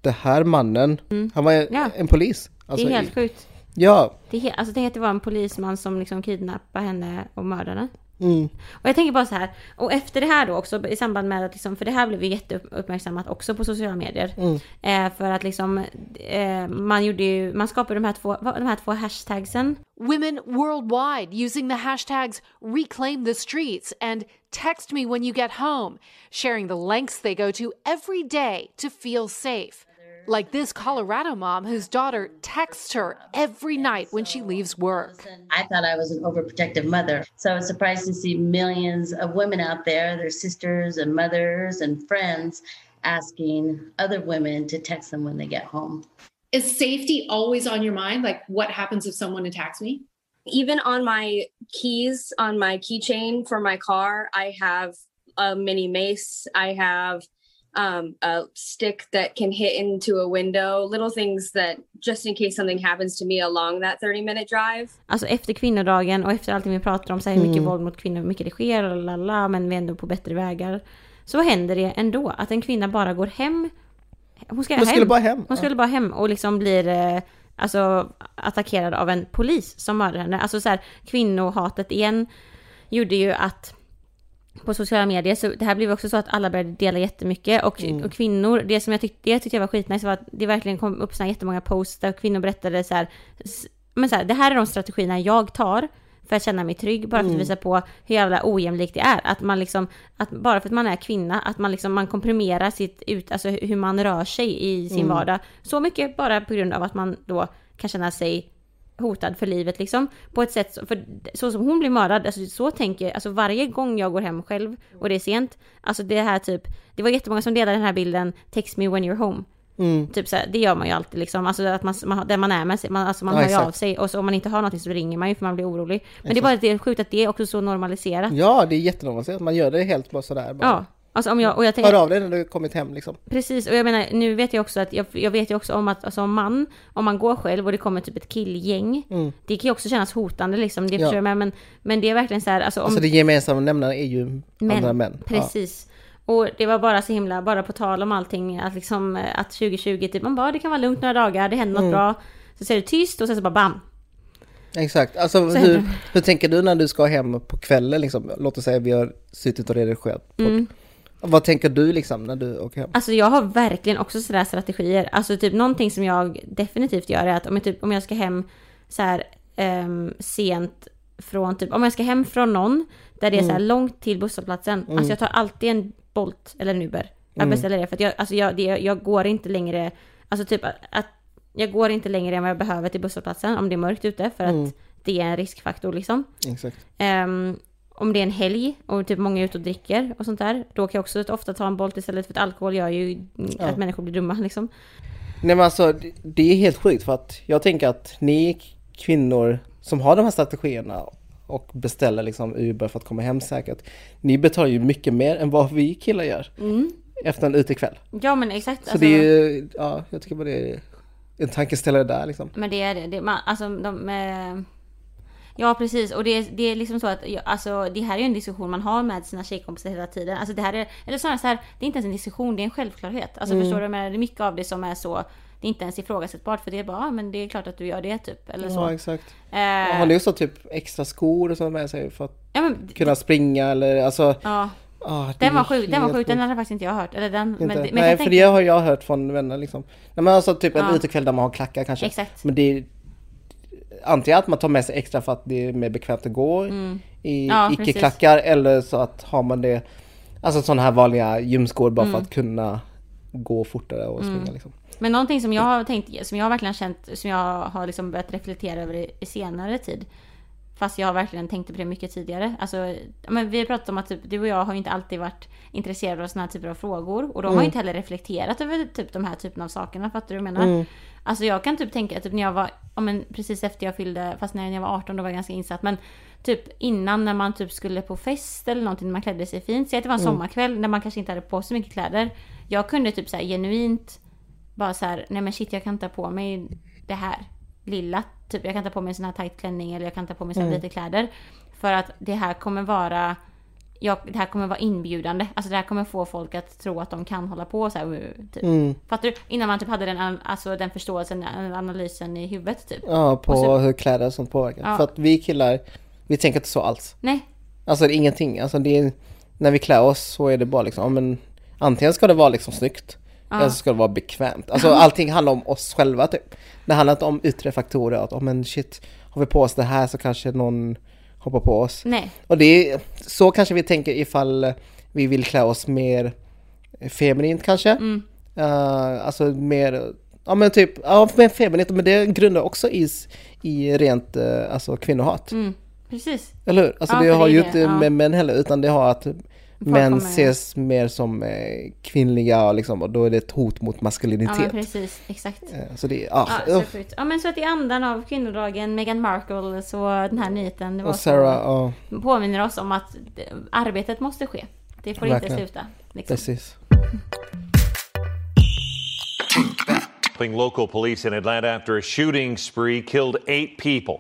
det här mannen, han var en, Mm. Ja. en polis. Det Alltså, är helt sjukt. Ja, Det alltså tänk att det var en polisman som liksom kidnappade henne och mördade. Mm, Och jag tänker bara så här, och efter det här då också i samband med att liksom, för det här blev ju jätteuppmärksammat också på sociala medier. Mm. Eh, för att liksom, eh, man gjorde ju, man skapade de här två, de här två hashtagsen. Women worldwide using the hashtags reclaim the streets and text me when you get home, sharing the lengths they go to every day to feel safe. Like this Colorado mom whose daughter texts her every night when she leaves work. I thought I was an overprotective mother. So I was surprised to see millions of women out there, their sisters and mothers and friends, asking other women to text them when they get home. is safety always on your mind? Like, what happens if someone attacks me? even on my keys on my keychain for my car i have a mini mace i have um, a stick that can hit into a window little things that just in case something happens to me along that 30 minute drive Alltså efter kvinnodagen och efter allting vi pratar om, så här, hur mycket Mm. våld mot kvinnor, hur mycket det sker, och lala, men vi är ändå på bättre vägar. Så händer det ändå, att en kvinna bara går hem. Hon ska Hon hem. skulle bara hem, Hon skulle bara hem och liksom blir eh, alltså attackerad av en polis som mördade henne. Alltså så här, kvinnohatet igen gjorde ju att på sociala medier, så det här blev också så att alla började dela jättemycket och, och kvinnor, det som jag tyckte, det tyckte jag var skitnice var att det verkligen kom upp såna jättemånga posts där kvinnor berättade så här, men så här, det här är de strategierna jag tar för att känna mig trygg, bara för att visa på hur jävla ojämlikt det är. Att man liksom, att bara för att man är kvinna, att man liksom, man komprimerar sitt ut, alltså hur man rör sig i sin vardag. Så mycket bara på grund av att man då kan känna sig hotad för livet liksom. På ett sätt, så- för så som hon blir mördad, alltså så tänker jag, alltså varje gång jag går hem själv och det är sent, alltså det här typ, det var jättemånga som delade den här bilden, text me when you're home. Typ så här, det gör man ju alltid liksom, alltså att man, man där man är med sig, man, alltså man Ja, hör ju av exakt. sig och så om man inte har någonting så ringer man ju för man blir orolig. Men det är bara det sjukt att det är också så normaliserat. Ja, det är jättenormalt. Man gör det helt bara sådär. Bara. Ja, alltså om jag, och jag tänker... Hör av dig när du kommit hem liksom. Precis, och jag menar nu vet jag också att jag, jag vet ju också om att alltså, om man, om man går själv och det kommer typ ett killgäng, det kan ju också kännas hotande liksom, det Mm. Ja. förstår jag med, men, men det är verkligen så här, alltså om Alltså det gemensamma nämnaren är ju andra män. Ja. Precis. Och det var bara så himla, bara på tal om allting, att liksom att 2020 typ, man bara det kan vara lugnt några dagar, det händer Mm. något bra. Så säger det tyst och sen så bara bam. Exakt. Alltså Så hur, hur tänker du när du ska hem på kvällen liksom? Låt oss säga vi har suttit och redigerat. podd. Mm. Vad tänker du liksom när du åker hem? Alltså jag har verkligen också sådär strategier. Alltså typ någonting som jag definitivt gör är att om jag, typ, om jag ska hem så här ehm, sent från typ, om jag ska hem från någon där det är så här långt till busshållplatsen. Alltså jag tar alltid en Bolt eller en Uber. Jag beställer det för att jag, alltså jag, det, jag går inte längre, alltså typ att, jag går inte längre än vad jag behöver till busshållplatsen om det är mörkt ute för att det är en riskfaktor liksom. Exakt. Ehm, om det är en helg och typ många är ute och dricker och sånt där, då kan jag också ofta ta en Bolt istället för att alkohol gör ju att människor blir dumma liksom. Nej men alltså det- är helt sjukt för att jag tänker att ni kvinnor som har de här strategierna och beställer liksom Uber för att komma hem säkert. Ni betalar ju mycket mer än vad vi killar gör. Efter en utekväll. Ja men exakt. Så alltså, det är ju, ja jag tycker bara det är en tankeställare där liksom. Men det är det. det man, alltså de... Ja precis och det är, det är liksom så att alltså, det här är en diskussion man har med sina tjejkompisar hela tiden. Alltså det här är, eller snarare så här, det är inte ens en diskussion, det är en självklarhet. Alltså förstår du? Men det är mycket av det som är så, det är inte ens ifrågasättbart för det är bara, ah, men det är klart att du gör det typ. Eller så. Ja exakt. Eh, Har ni också typ extra skor och så med sig för att ja, men, kunna springa eller alltså? ja, ah, den var sjuk, den var sjuk, den hade faktiskt inte jag hört. Eller den, men, men Nej jag för tänkte- det har jag hört från vänner liksom. Nej men alltså typ en Ja. utekväll där man har klackar kanske. Exakt. Men det antingen att man tar med sig extra för att det är mer bekvämt att gå i Mm. Ja, icke-klackar eller så att har man det, alltså sådana här vanliga gymskor bara Mm. för att kunna gå fortare och springa liksom. Men någonting som jag har tänkt, som jag har verkligen känt, som jag har liksom börjat reflektera över i, i senare tid. Fast jag har verkligen tänkt på det mycket tidigare. Alltså, men vi har pratat om att typ, du och jag har inte alltid varit intresserade av såna här typer av frågor. Och de har ju inte heller reflekterat över typ de här typerna av sakerna. Fattar du vad jag menar? Alltså jag kan typ tänka typ när jag var, ja, men precis efter jag fyllde, fast när jag var 18 då var jag ganska insatt. Men typ innan när man typ skulle på fest eller någonting, när man klädde sig fint. Säg att det var en sommarkväll när man kanske inte hade på så mycket kläder. Jag kunde typ så här genuint bara så här, nej men shit jag kan inte ha på mig det här lilla. Typ jag kan ta på mig en sån här tight klänning eller jag kan ta på mig så här lite kläder. För att det här kommer vara jag, det här kommer vara inbjudande. Alltså det här kommer få folk att tro att de kan hålla på så här. Typ. Mm. Fattar du? Innan man typ hade den, alltså, den förståelsen, analysen i huvudet typ. Ja, på så- hur kläder och sånt påverkar. Ja. För att vi killar, vi tänker inte så alls. Nej, Alltså det är ingenting, alltså det är, när vi klär oss så är det bara liksom, men antingen ska det vara liksom snyggt eller så ska det vara bekvämt. Alltså allting handlar om oss själva typ. Det handlar inte om yttre faktorer, att oh, men shit, har vi på oss det här så kanske någon hoppar på oss. nej. Och det är, så kanske vi tänker ifall vi vill klä oss mer feminint kanske. Mm. Uh, alltså mer, ja men typ, ja mer feminint, men det grundar också i, i rent uh, alltså kvinnohat. Mm. Precis. Eller hur? Alltså Ja, det har det ju det, inte ja. med män heller, utan det har att män kommer- ses mer som eh, kvinnliga och, liksom, och då är det ett hot mot Ja maskulinitet. precis, exakt. Eh, så det är, ah, Ja, ja men så att i andan av kvinnodagen, Meghan Markle, så den här nyheten, det var och Sarah, ja påminner oss om att arbetet måste ske. Det får Verkligen. inte sluta. Liksom. precis. Local police in Atlanta after a shooting spree killed eight people.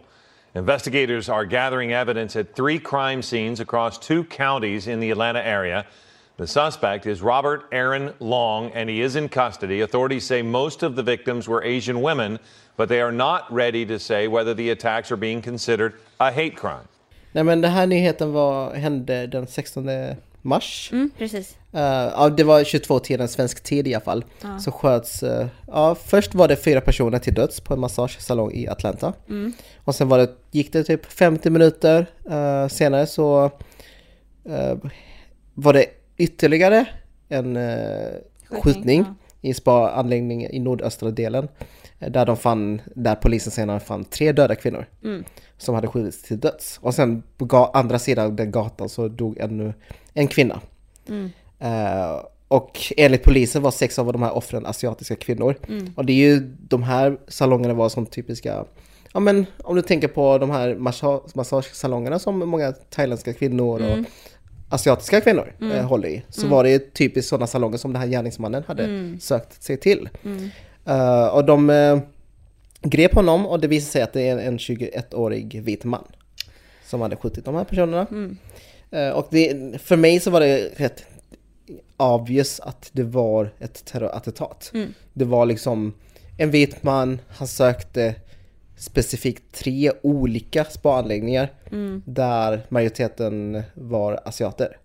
Investigators are gathering evidence at three crime scenes across two counties in the Atlanta area. The suspect is Robert Aaron Long, and he is in custody. Authorities say most of the victims were Asian women, but they are not ready to say whether the attacks are being considered a hate crime. Nej men den här nyheten var, hände den 16 mars. Mm, precis. Uh, ja, det var 22-tiden svensk tid i alla fall. Ja. Så sköts, uh, ja först var det fyra personer till döds på en massagesalong i Atlanta. Mm. Och sen var det, gick det typ 50 minuter uh, senare så var det ytterligare en skjutning, skjutning ja. i spa-anläggningen i nordöstra delen. Där de fann, där polisen senare fann tre döda kvinnor. Mm. Som hade skjutits till döds. Och sen på andra sidan den gatan så dog ännu en kvinna. Mm. Uh, och enligt polisen var sex av de här offren asiatiska kvinnor. Mm. Och det är ju de här salongerna var som typiska Ja men om du tänker på de här massagesalongerna som många thailändska kvinnor och Mm. asiatiska kvinnor Mm. eh, håller i. Så Mm. var det typiskt sådana salonger som den här gärningsmannen hade Mm. sökt sig till. Uh, och de uh, grep honom och det visade sig att det är en 21-årig vit man som hade skjutit de här personerna. Mm. Uh, och det, för mig så var det rätt obvious att det var ett terrorattentat. Mm. Det var liksom en vit man, han sökte specifikt tre olika spaanläggningar Mm. där majoriteten var asiater.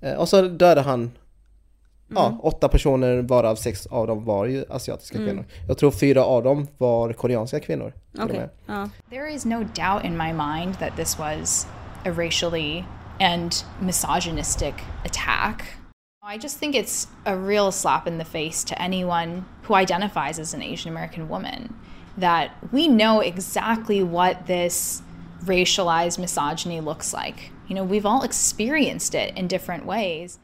Eh, och så dödade han ja, Mm. åtta personer varav sex av dem var ju asiatiska Mm. kvinnor. Jag tror fyra av dem var koreanska kvinnor. till och Okej. med. Ja. There is no doubt in my mind that this was a racially and misogynistic attack. I just think it's a real slap in the face to anyone who identifies as an Asian American woman that we know exactly what this racialized misogyny looks like. You know, we've all experienced it in different ways.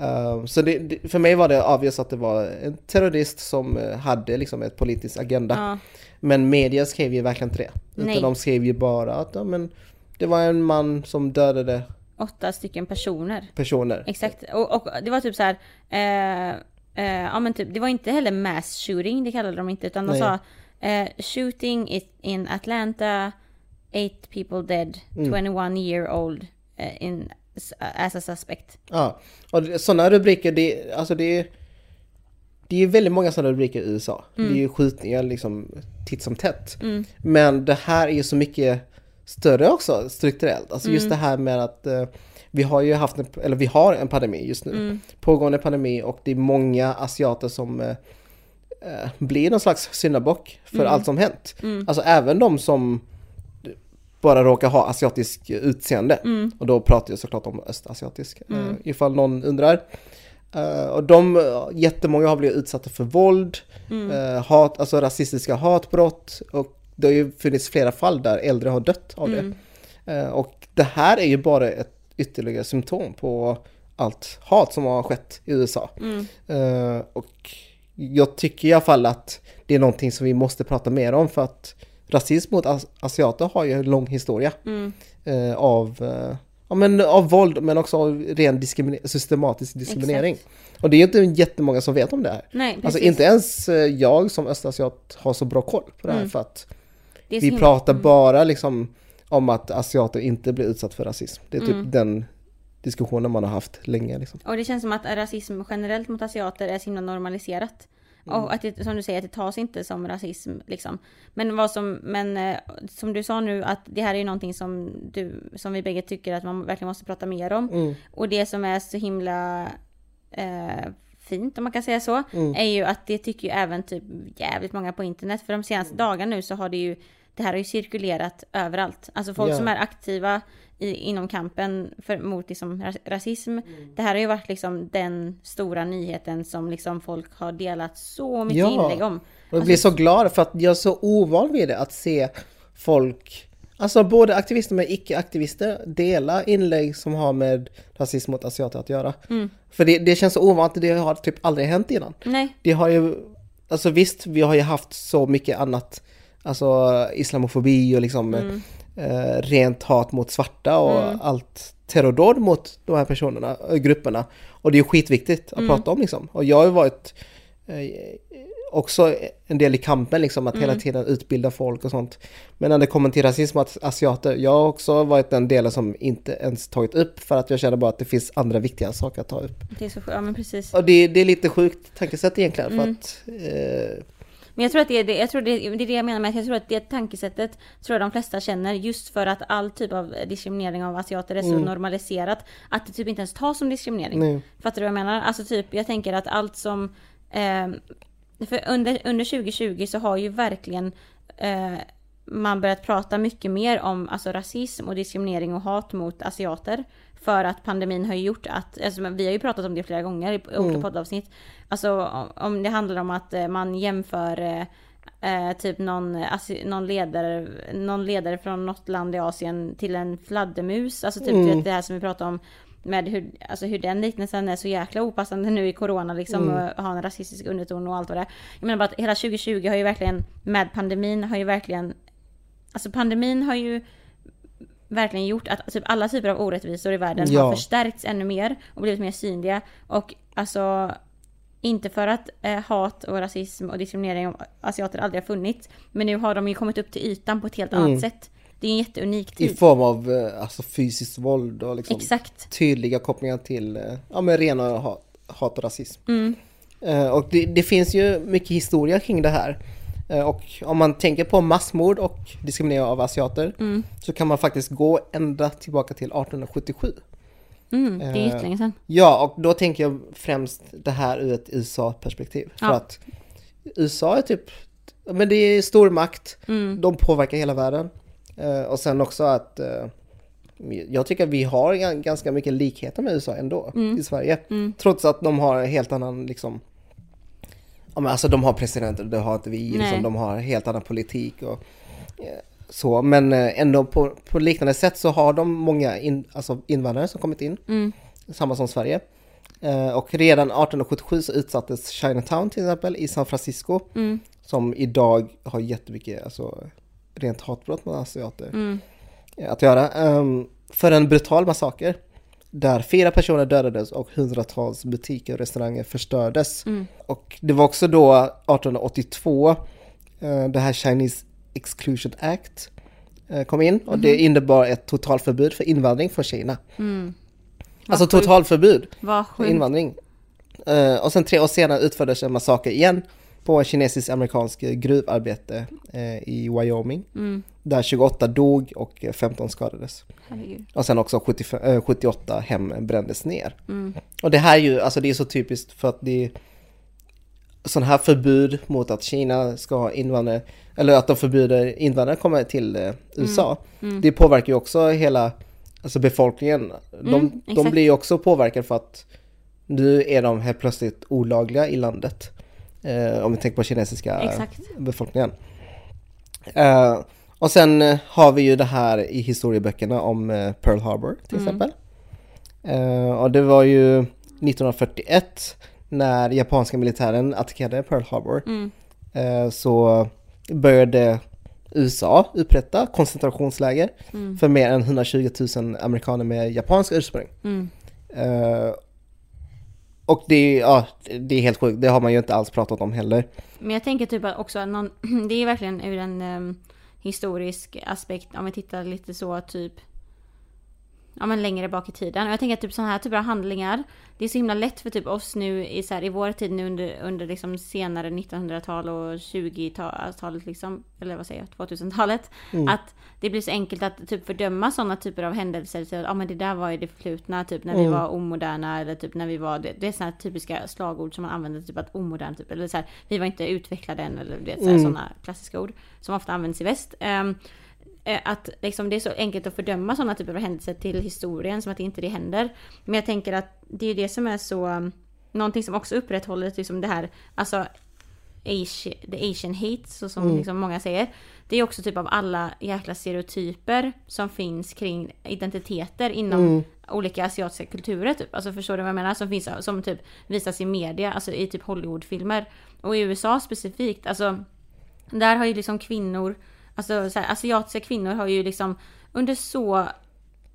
Uh, så det, det, för mig var det avgörs att det var en terrorist som eh, hade liksom ett politiskt agenda. Ja. Men media skrev ju verkligen inte det. Nej. Utan de skrev ju bara att ja, men, det var en man som dödade Åtta stycken personer. personer. Exakt. Och, och det var typ så här. Eh, eh, ja men typ, det var inte heller mass shooting, det kallade de inte. Utan de Nej. sa eh, shooting in Atlanta, eight people dead, Mm. 21 year old eh, in, as a suspect. Ja, och sådana rubriker, det, alltså det det är väldigt många sådana rubriker i USA. Mm. Det är ju skjutningar liksom titt som tätt. Mm. Men det här är ju så mycket större också strukturellt. Alltså just Mm. det här med att eh, vi har ju haft en, eller vi har en pandemi just nu. Mm. Pågående pandemi och det är många asiater som eh, eh, blir någon slags syndabock för Mm. allt som hänt. Mm. Alltså även de som bara råkar ha asiatisk utseende. Mm. Och då pratar jag såklart om östasiatisk, Mm. eh, ifall någon undrar. Eh, och de, eh, jättemånga har blivit utsatta för våld, Mm. eh, hat, alltså rasistiska hatbrott och det har ju funnits flera fall där äldre har dött av Mm. det. Eh, och det här är ju bara ett ytterligare symptom på allt hat som har skett i USA. Mm. Och jag tycker i alla fall att det är någonting som vi måste prata mer om för att rasism mot as- asiater har ju en lång historia Mm. eh, av, eh, ja, men av våld men också av ren diskrimine- systematisk diskriminering. Exakt. Och det är inte jättemånga som vet om det här. Nej, alltså inte ens eh, jag som östasiat har så bra koll på det här Mm. för att vi himla- pratar bara liksom om att asiater inte blir utsatt för rasism. Det är typ Mm. den diskussionen man har haft länge. Liksom. Och det känns som att rasism generellt mot asiater är så himla normaliserat. Mm. Och att det, som du säger, att det tas inte som rasism liksom. Men vad som, men eh, som du sa nu, att det här är ju någonting som du, som vi bägge tycker att man verkligen måste prata mer om. Mm. Och det som är så himla eh, fint, om man kan säga så, Mm. är ju att det tycker ju även typ jävligt många på internet. För de senaste dagarna nu så har det ju, det här har ju cirkulerat överallt. Alltså folk Ja. som är aktiva i, inom kampen för, mot liksom ras- rasism. Mm. Det här har ju varit liksom den stora nyheten som liksom folk har delat så mycket inlägg om. Och jag Alltså, blir så glad för att jag är så ovan vid det att se folk, alltså både aktivister men icke-aktivister, dela inlägg som har med rasism mot asiater att göra. Mm. För det, det känns så ovant, det har typ aldrig hänt innan. Nej. Det har ju, alltså visst, vi har ju haft så mycket annat, alltså islamofobi och liksom Mm. Eh, rent hat mot svarta och Mm. allt terrordåd mot de här personerna, eh, grupperna. Och det är skitviktigt att Mm. prata om liksom. Och jag har ju varit eh, också en del i kampen liksom, att hela Mm. tiden utbilda folk och sånt. Men när det kommer till rasism och asiater, jag har också varit den delen som inte ens tagit upp för att jag känner bara att det finns andra viktiga saker att ta upp. Det är så sjukt, ja men precis. Och det, det är lite sjukt tankesätt egentligen för Mm. att eh, Men jag tror att det är det, jag tror det, det är det jag menar med att jag tror att det tankesättet tror jag de flesta känner just för att all typ av diskriminering av asiater är så Mm. normaliserat att det typ inte ens tas som diskriminering. Nej. Fattar du vad jag menar? Alltså typ, jag tänker att allt som eh, för under, under 2020 så har ju verkligen eh, man börjat prata mycket mer om alltså, rasism och diskriminering och hat mot asiater. För att pandemin har gjort att, alltså, vi har ju pratat om det flera gånger i olika Mm. poddavsnitt. Alltså om- det handlar om att eh, man jämför eh, eh, typ någon, någon, ledare, någon ledare från något land i Asien till en fladdermus. Alltså typ Mm. det här som vi pratade om med hur, alltså hur den liknelsen är så jäkla opassande nu i corona liksom Mm. och har en rasistisk underton och allt vad det är. Jag menar bara att hela 2020 har ju verkligen med pandemin har ju verkligen Alltså pandemin har ju verkligen gjort att typ alla typer av orättvisor i världen Ja. har förstärkts ännu mer och blivit mer synliga. Och alltså inte för att eh, hat och rasism och diskriminering av asiater aldrig har funnits. Men nu har de ju kommit upp till ytan på ett helt Mm. annat sätt. Det är en jätteunik i tid. form av eh, alltså, fysiskt våld och liksom Exakt. tydliga kopplingar till eh, ja, men rena hat, hat och rasism. Mm. Eh, Och det, det finns ju mycket historia kring det här. Eh, Och om man tänker på massmord och diskriminering av asiater Mm. så kan man faktiskt gå ända tillbaka till 1877. Mm, det är Eh, jättelänge sedan. Ja, och då tänker jag främst det här ur ett USA-perspektiv. För Ja. att USA är typ, men det är stormakt, Mm. de påverkar hela världen. Eh, och sen också att jag tycker att vi har gan- ganska mycket likheter med USA ändå Mm. i Sverige. Mm. Trots att de har en helt annan liksom, ja men alltså de har presidenter, det har inte vi, liksom, de har helt annan politik och eh, så. Men eh, ändå på, på liknande sätt så har de många in, alltså invandrare som kommit in Mm. samma som Sverige. Eh, och redan 1877 så utsattes Chinatown till exempel i San Francisco. Mm. Som idag har jättemycket alltså, rent hatbrott mot asiater Mm. att göra. ehm, för en brutal massaker. Där fyra personer dödades och hundratals butiker och restauranger förstördes. Mm. Och det var också då 1882 eh, det här Chinese Exclusion Act eh, kom in och det Mhm. innebar ett totalförbud för invandring från Kina. Mm. Alltså totalförbud för invandring. Eh, och sen tre år senare utfördes en massaker igen på en kinesisk-amerikansk gruvarbete eh, i Wyoming. Mm. Där 28 dog och eh, 15 skadades. Herregud. Och sen också 75, eh, 78 hem brändes ner. Mm. Och det här är ju, alltså det är så typiskt för att det är sådana här förbud mot att Kina ska ha invandrare, eller att de förbjuder invandrare komma till eh, USA. Mm. Det påverkar ju också hela alltså befolkningen. De, Mm, de blir ju också påverkade för att nu är de helt plötsligt olagliga i landet. Eh, om vi tänker på kinesiska Exakt. befolkningen. Eh, och sen eh, har vi ju det här i historieböckerna om eh, Pearl Harbor till Mm. exempel. Eh, och det var ju 1941 när japanska militären attackerade Pearl Harbor. Mm. Eh, så började USA upprätta koncentrationsläger Mm. för mer än 120 000 amerikaner med japansk ursprung. Mm. Eh, och det är, ja, det är helt sjukt, det har man ju inte alls pratat om heller. Men jag tänker typ att också att någon, (clears throat) det är verkligen ur en um, historisk aspekt om vi tittar lite så typ Ja men längre bak i tiden. Och jag tänker att typ sådana här typer av handlingar Det är så himla lätt för typ oss nu i, så här, i vår tid nu under, under liksom senare 1900-tal och 20-talet liksom Eller vad säger jag? 2000-talet Mm. Att det blir så enkelt att typ fördöma sådana typer av händelser. Så att, ja men det där var ju det förflutna typ när vi Mm. var omoderna eller typ när vi var Det, det är sådana typiska slagord som man använder typ att omodern typ Eller så här, vi var inte utvecklade än eller det är så här, Mm. sådana klassiska ord Som ofta används i väst. Eh, att liksom det är så enkelt att fördöma sådana typer av händelser till historien som att inte det händer. Men jag tänker att det är det som är så um, Någonting som också upprätthåller liksom det här Alltså Asi- the Asian hate så som Mm. liksom många säger. Det är också typ av alla jäkla stereotyper som finns kring identiteter inom Mm. olika asiatiska kulturer typ. Alltså förstår du vad jag menar? Som finns som typ visas i media, alltså i typ Hollywoodfilmer. Och i USA specifikt, alltså där har ju liksom kvinnor, alltså så här, asiatiska kvinnor har ju liksom under så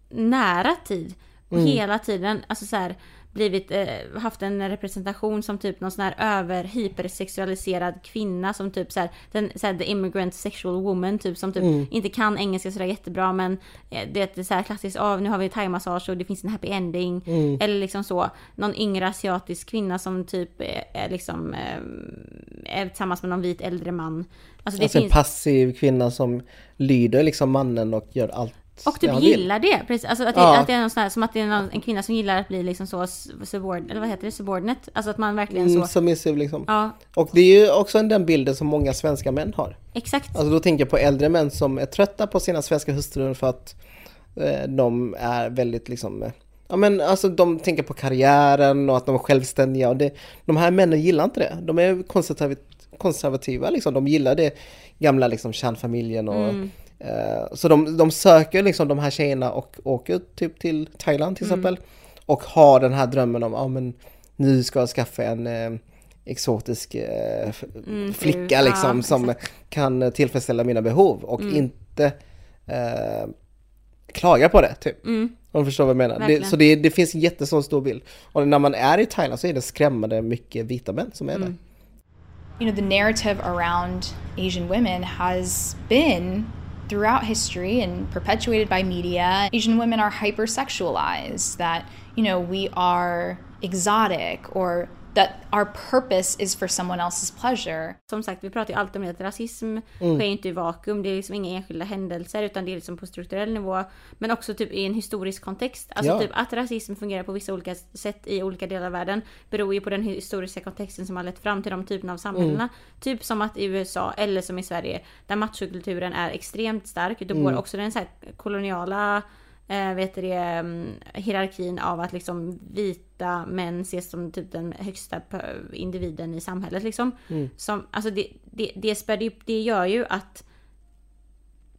nära tid och Mm. hela tiden, alltså så här, blivit, eh, haft en representation som typ någon sån här över hypersexualiserad kvinna som typ såhär, den, såhär the immigrant sexual woman typ som typ Mm. inte kan engelska sådär jättebra men eh, det är såhär klassiskt, av nu har vi thaimassage och det finns en happy ending. Mm. Eller liksom så, någon yngre asiatisk kvinna som typ är, är liksom eh, är tillsammans med någon vit äldre man. Alltså det Alltså en finns... passiv kvinna som lyder liksom mannen och gör allt Och typ gillar det, precis. Alltså att det, Ja. att det är någon sån här, som att det är någon, en kvinna som gillar att bli liksom så subord, eller vad heter det, subordinate? Alltså att man verkligen Mm, så... submissive liksom. Ja, Och det är ju också den bilden som många svenska män har. exakt. Alltså då tänker jag på äldre män som är trötta på sina svenska hustrur för att eh, de är väldigt liksom eh, Ja men alltså de tänker på karriären och att de är självständiga och det, de här männen gillar inte det. De är konservativ, konservativa liksom, de gillar det gamla liksom kärnfamiljen och Mm. Eh, så de, de söker liksom de här tjejerna och åker typ till Thailand till Mm. exempel och har den här drömmen om, ja men nu ska jag skaffa en eh, exotisk eh, Mm, flicka fru. liksom Ja, som kan tillfredsställa mina behov och Mm. inte eh, klaga på det typ. Mm. Om du förstår vad jag menar. Det, så det, det finns en jättestor stor bild. Och när man är i Thailand så är det skrämmande mycket vita män som är Mm. där. you know, the narrative around Asian women has been throughout history and perpetuated by media. Asian women are hypersexualized, that, you know, we are exotic or that our purpose is for someone else's pleasure. Som sagt, vi pratar ju alltid om det att rasism Mm. sker inte i vakuum. Det är liksom inga enskilda händelser utan det är liksom på strukturell nivå. Men också typ i en historisk kontext. Alltså Ja. typ att rasism fungerar på vissa olika sätt i olika delar av världen beror ju på den historiska kontexten som har lett fram till de typerna av samhällena. Typ som att i USA eller som i Sverige där machokulturen är extremt stark. Då går Mm. också den så här koloniala eh, vet du det, mm, hierarkin av att liksom vita män ses som typ den högsta individen i samhället liksom. Mm. Som, alltså det, det, det, spär, det gör ju att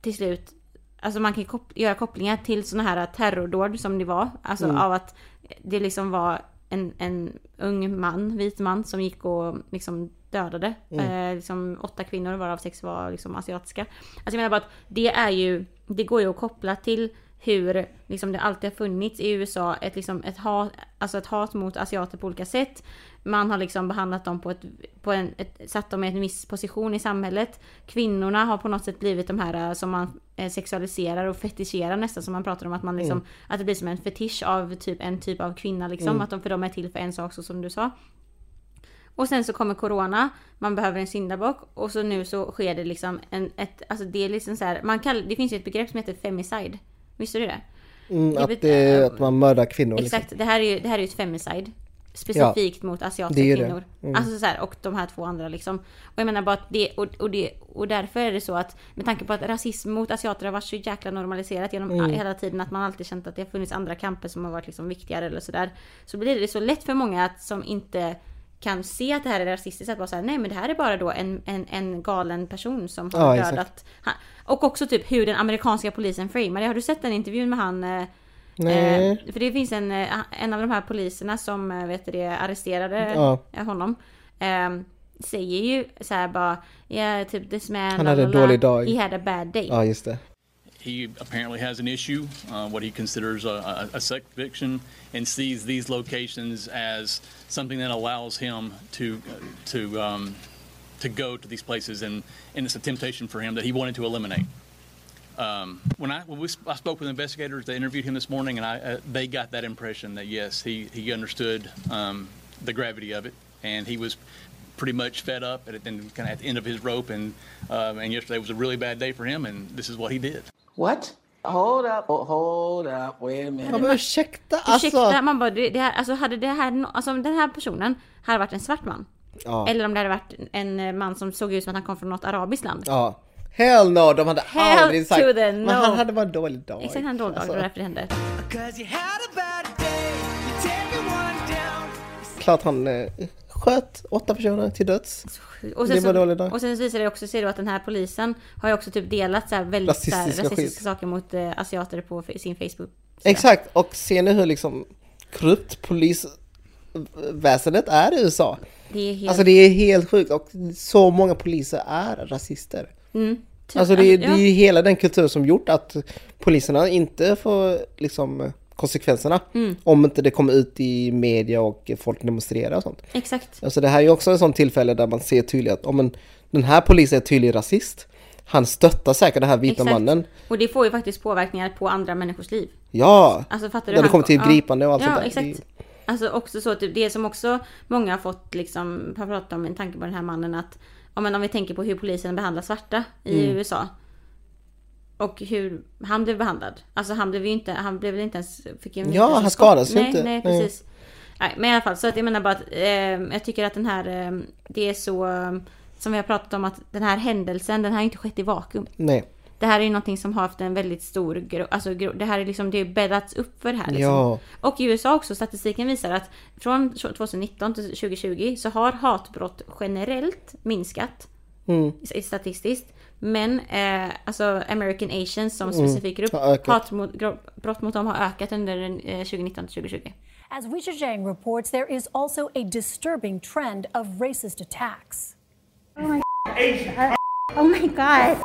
till slut, alltså man kan kop- göra kopplingar till sådana här terrordåd som det var. Alltså Mm. av att det liksom var en, en ung man, vit man som gick och liksom dödade. Mm. Eh, liksom åtta kvinnor varav sex var liksom asiatiska. Alltså jag menar bara att det är ju, det går ju att koppla till hur liksom det alltid har funnits i USA ett, liksom ett, hat, alltså ett hat mot asiater på olika sätt. Man har liksom behandlat dem på ett, på en, ett, satt dem i en viss position i samhället. Kvinnorna har på något sätt blivit de här eh, som man eh, sexualiserar och fetischerar nästan som man pratar om att man liksom, Mm. att det blir som en fetisch av typ en typ av kvinna liksom. Mm. Att de, för de är till för en sak så som du sa. Och sen så kommer corona, man behöver en syndabock och så nu så sker det liksom en, ett, alltså det är liksom så här, man kallar, det finns ju ett begrepp som heter femicide. Visste du det? Mm, att, det, att man mördar kvinnor. Exakt, Liksom. det här är ju, det här är ett femicide. Specifikt mot asiatiska kvinnor. Mm. Alltså så här, och de här två andra liksom. Och jag menar bara att det, och, och det, och därför är det så att med tanke på att rasism mot asiater har varit så jäkla normaliserat genom Mm. hela tiden att man alltid känt att det har funnits andra kamper som har varit liksom viktigare eller sådär. Så blir det så lätt för många att, som inte kan se att det här är rasistiskt att bara säga nej men det här är bara då en, en, en galen person som har Ja, dödat. Han, och också typ hur den amerikanska polisen framar det. Har du sett den intervjun med han eh, Nej. Eh, för det finns en, eh, en av de här poliserna som eh, vet det, arresterade Ja. honom. Eh, säger ju så här bara, ja typ this man, Han hade en dålig dag. He had a bad day. Ja, just det. He apparently has an issue, uh, what he considers a, a, a sex addiction, and sees these locations as something that allows him to to um, to go to these places, and, and it's a temptation for him that he wanted to eliminate. Um, when I when we, I spoke with investigators, they interviewed him this morning, and I uh, they got that impression that yes, he he understood um, the gravity of it, and he was pretty much fed up and kind of at the end of his rope, and um, and yesterday was a really bad day for him, and this is what he did. What? Hold up, oh, hold up, wait a minute. Ja, men ursäkta, alltså. Ursäkta, man bara, det, här, alltså hade det här, no- alltså om den här personen hade varit en svart man. Ja. Eller om det hade varit en man som såg ut som att han kom från något arabiskt land. Ja. Hell no, de hade Hell aldrig sagt. to the Men no. han hade bara en dålig dag. Exakt, han dålig dag, det var därför det hände. Klart han eh, sköt åtta personer till döds. Och det sen, var dålig så, dag. och sen visar det också sig då att den här polisen har ju också typ delat så väldigt så här, Rasistiska rasistiska saker mot eh, asiater på sin Facebook. Exakt, och ser ni hur liksom korrupt polisväsendet är i USA? Det är helt... Alltså det är helt sjukt och så många poliser är rasister. Mm. Typ, Alltså det, är- det ja. är ju hela den kultur som gjort att poliserna inte får liksom konsekvenserna. Mm. Om inte det kommer ut i media och folk demonstrerar och sånt. Exakt. Alltså det här är ju också en sån tillfälle där man ser tydligt att om en, den här polisen är tydlig rasist. Han stöttar säkert den här vita Exakt. mannen. Och det får ju faktiskt påverkningar på andra människors liv. Ja! Alltså fattar du? När det kommer till ja. gripande och allt ja, sånt där. exakt. Alltså också så typ det som också många har fått liksom, har pratat om en tanke på den här mannen att ja, men om vi tänker på hur polisen behandlar svarta i Mm. USA. Och hur han blev behandlad. Alltså han blev ju inte, han blev väl inte ens... Fick ju Ja, han skadades ju nej, inte. Nej, Nej. precis. Nej, men i alla fall, så att jag menar bara att eh, jag tycker att den här, eh, det är så, eh, som vi har pratat om att den här händelsen, den har ju inte skett i vakuum. Nej. Det här är ju någonting som har haft en väldigt stor, gro- alltså gro- det här är liksom, det är bäddats upp för det här liksom. Ja. Och i USA också, statistiken visar att från 2019 till 2020 så har hatbrott generellt minskat Mm. statistiskt. Men eh, alltså American Asians som Mm. specifik grupp, Har ökat. hatbrott mot dem har ökat under eh, 2019 till 2020. As Weijia Zhang reports, there is also a disturbing trend of racist attacks. Oh my (laughs) god.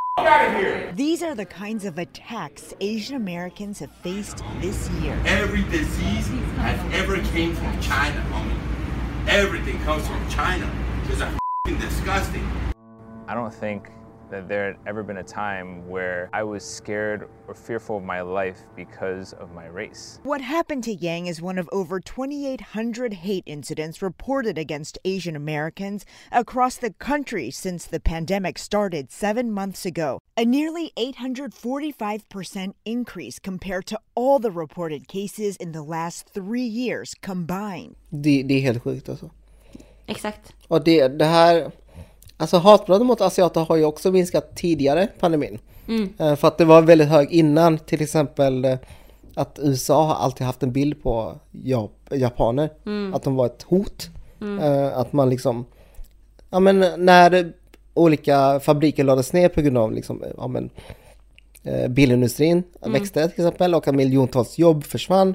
These are the kinds of attacks Asian Americans have faced this year. Every disease has ever came from China, homie. Everything comes from China. It's disgusting. I don't think that there had ever been a time where I was scared or fearful of my life because of my race. What happened to Yang is one of over 2,800 hate incidents reported against Asian Americans across the country since the pandemic started seven months ago. A nearly 845% increase compared to all the reported cases in the last three years combined. Det, det är helt sjukt alltså. Exakt. Och det, det här, alltså hatbrott mot asiater har ju också minskat tidigare pandemin. Mm. Eh, För att det var väldigt hög innan, till exempel eh, att USA har alltid haft en bild på Jap- japaner, Mm. att de var ett hot. Mm. Eh, Att man liksom, ja men när olika fabriker lades ner på grund av liksom, ja men bilindustrin Mm. växte till exempel och att miljontals jobb försvann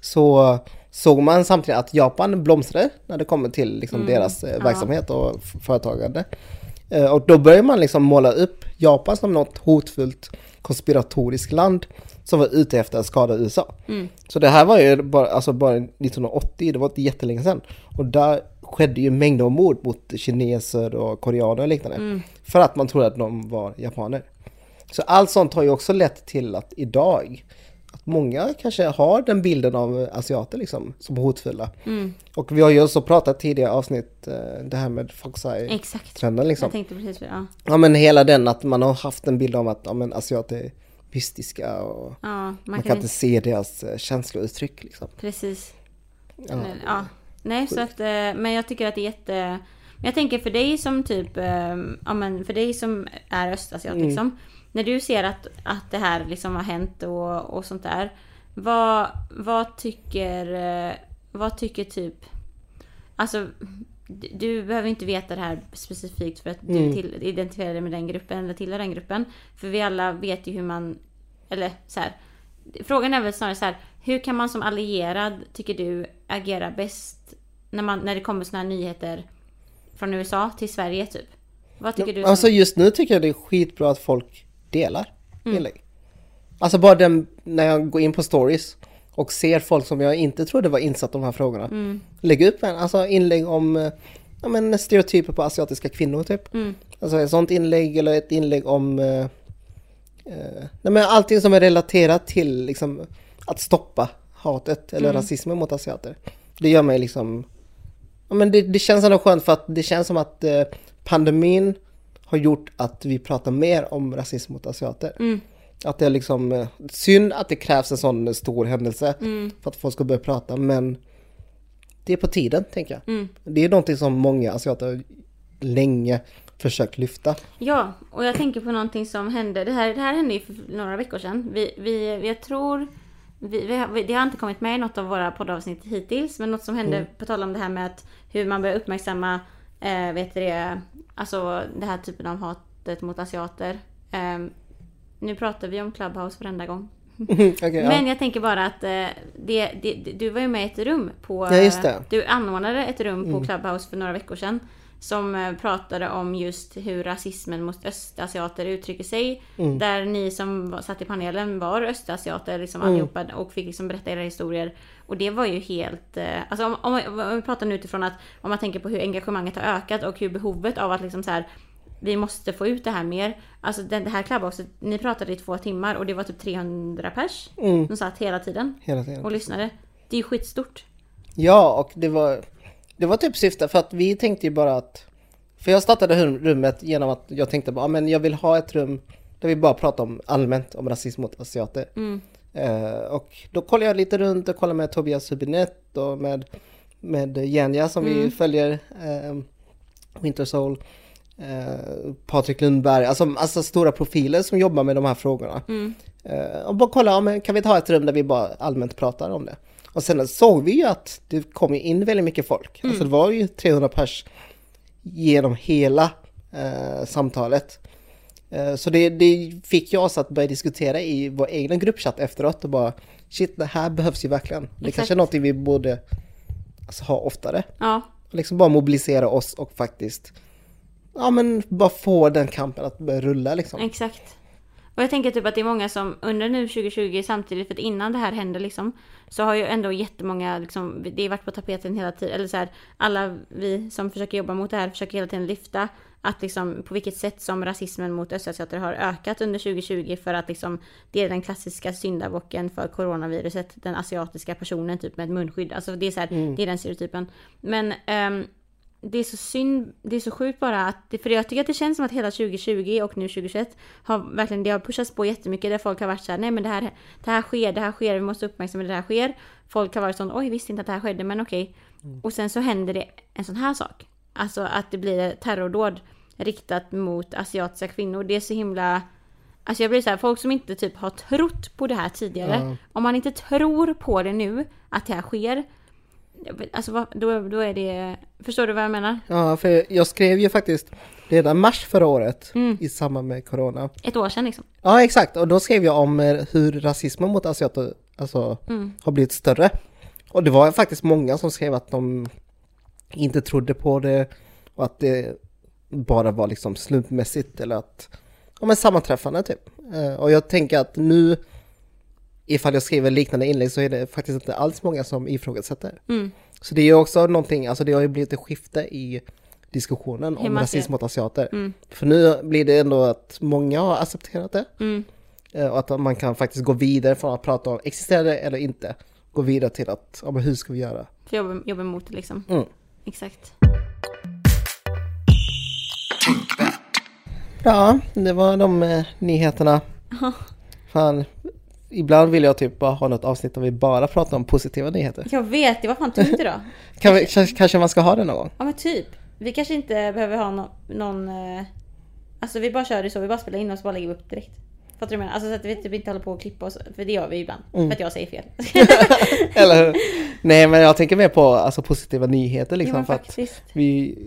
så såg man samtidigt att Japan blomstrade när det kommer till liksom Mm, deras eh, ja. verksamhet och företagande. Eh, Och då börjar man liksom måla upp Japan som något hotfullt konspiratoriskt land som var ute efter att skada USA. Mm. Så det här var ju bara, alltså bara 1980, det var inte jättelänge sedan. Och där skedde ju mängder av mord mot kineser och koreaner och liknande. Mm. För att man trodde att de var japaner. Så allt sånt har ju också lett till att idag, många kanske har den bilden av asiater liksom, som hotfulla. Mm. Och vi har ju också pratat tidigare avsnitt, eh, det här med Fox Exakt. Eye-trenden liksom. Jag tänkte precis på det. Ja. Ja men hela den att man har haft en bild av att ja, men asiater är mystiska och Ja, man man, kan inte se deras eh, känslouttryck liksom. Precis. Ja. Ja. ja. Nej, så att, eh, men jag tycker att det är jätte... Men jag tänker för dig som typ, ja men för dig som är östasiat Mm. liksom. När du ser att, att det här liksom har hänt och, och sånt där. Vad, vad tycker, eh, vad tycker typ, alltså du, du behöver inte veta det här specifikt för att du Mm. till, identifierar dig med den gruppen eller tillhör den gruppen. För vi alla vet ju hur man, eller så här. Frågan är väl snarare så här, hur kan man som allierad, tycker du, agera bäst när, man, när det kommer såna här nyheter från USA till Sverige typ? Vad tycker du? som- Alltså just nu tycker jag det är skitbra att folk delar Mm. inlägg. Alltså bara den, när jag går in på stories och ser folk som jag inte trodde var insatta i de här frågorna. Mm. Lägga upp en, alltså inlägg om eh, ja, men stereotyper på asiatiska kvinnor typ. Mm. Alltså ett sånt inlägg eller ett inlägg om eh, eh, nej, men allting som är relaterat till liksom, att stoppa hatet eller Mm. rasismen mot asiater. Det gör mig liksom Ja, men det, det känns ändå skönt för att det känns som att eh, pandemin har gjort att vi pratar mer om rasism mot asiater. Mm. Att det är liksom eh, synd att det krävs en sån stor händelse Mm. för att folk ska börja prata men det är på tiden tänker jag. Mm. Det är någonting som många asiater länge försökt lyfta. Ja, och jag tänker på någonting som hände. Det här, det här hände ju för några veckor sedan. Vi, vi, jag tror... Vi, vi, har- det har inte kommit med i något av våra poddavsnitt hittills. Men något som hände, Mm. på tal om det här med att hur man börjar uppmärksamma, eh, vet du det, alltså det här typen av hatet mot asiater. Eh, nu pratar vi om Clubhouse varenda gång. (laughs) Ja. Men jag tänker bara att eh, det, det, du var ju med i ett rum på... Ja, det. Du anordnade ett rum på Mm. Clubhouse för några veckor sedan. som eh, pratade om just hur rasismen mot östasiater uttrycker sig. Mm. Där ni som satt i panelen var östasiater liksom Mm. allihopa och fick liksom berätta era historier. Och det var ju helt... eh, Alltså om, om, om vi pratar nu utifrån att om man tänker på hur engagemanget har ökat och hur behovet av att liksom så här vi måste få ut det här mer. Alltså det, det här Clubhouset, ni pratade i två timmar och det var typ 300 pers Mm. som satt hela tiden Hela tiden. och lyssnade. Det är ju skitstort. Ja, och det var, det var typ syftet för att vi tänkte ju bara att... För jag startade rum- rummet genom att jag tänkte bara, "Ja, men jag vill ha ett rum där vi bara pratar om allmänt om rasism mot asiater. Mm. Eh, och då kollade jag lite runt och kollade med Tobias Hübinette och med, med Jenja som vi Mm. följer, eh, Wintersoul, eh, Patrik Lundberg, alltså, alltså stora profiler som jobbar med de här frågorna. Mm. Eh, och bara kolla, men kan vi ta ett rum där vi bara allmänt pratar om det? Och sen såg vi ju att det kom in väldigt mycket folk. Mm. Alltså det var ju 300 pers genom hela eh, samtalet. Eh, så det, det fick ju oss att börja diskutera i vår egna gruppchatt efteråt och bara shit, det här behövs ju verkligen. Det Exakt. kanske är någonting vi borde alltså, ha oftare. Ja. Liksom bara mobilisera oss och faktiskt ja men bara få den kampen att börja rulla liksom. Exakt. Och jag tänker typ att det är många som under nu 2020 samtidigt, för att innan det här hände liksom, så har ju ändå jättemånga, liksom, det har varit på tapeten hela tiden, eller så här, alla vi som försöker jobba mot det här försöker hela tiden lyfta att liksom på vilket sätt som rasismen mot östasiater har ökat under 2020 för att liksom det är den klassiska syndabocken för coronaviruset, den asiatiska personen typ med ett munskydd. Alltså det är så här, Mm. det är den stereotypen. Men ehm, det är så synd, det är så sjukt bara att, för jag tycker att det känns som att hela 2020 och nu 2021 har verkligen, det har pushats på jättemycket där folk har varit såhär, nej men det här, det här sker, det här sker, vi måste uppmärksamma det här sker. Folk har varit sån, oj visste inte att det här skedde, men okej. Och sen så händer det en sån här sak. Alltså att det blir ett terrordåd riktat mot asiatiska kvinnor. Det är så himla, alltså jag blir så här, folk som inte typ har trott på det här tidigare. Ja. Om man inte tror på det nu, att det här sker. Alltså då, då är det, förstår du vad jag menar? Ja, för jag skrev ju faktiskt redan mars förra året Mm. i samband med corona. Ett år sedan liksom. Ja, exakt. Och då skrev jag om eh, hur rasismen mot asiater alltså, Mm. har blivit större. Och det var faktiskt många som skrev att de inte trodde på det och att det bara var liksom slumpmässigt eller att, ja men sammanträffande typ. Eh, Och jag tänker att nu, ifall jag skriver liknande inlägg så är det faktiskt inte alls många som ifrågasätter. Mm. Så det är ju också någonting, alltså det har ju blivit ett skifte i diskussionen om rasism mot asiater. Mm. För nu blir det ändå att många har accepterat det. Mm. Eh, Och att man kan faktiskt gå vidare från att prata om existerar det eller inte. Gå vidare till att, ja men hur ska vi göra? För jobba, jobba mot det liksom. Mm. Exakt. Ja, det var de eh, nyheterna. Fan, ibland vill jag typ bara ha något avsnitt där vi bara pratar om positiva nyheter. Jag vet, det var fan tungt idag. (laughs) Kan vi, kanske, man ska ha det någon gång? Ja men typ. Vi kanske inte behöver ha no någon... Eh, alltså vi bara kör det så, vi bara spelar in och så bara lägger vi upp direkt. Fattar du vad jag menar? Alltså så att vi typ inte håller på och klippa oss, för det gör vi ibland. Mm. För att jag säger fel. (laughs) Eller hur? Nej men jag tänker mer på alltså, positiva nyheter liksom. men för att vi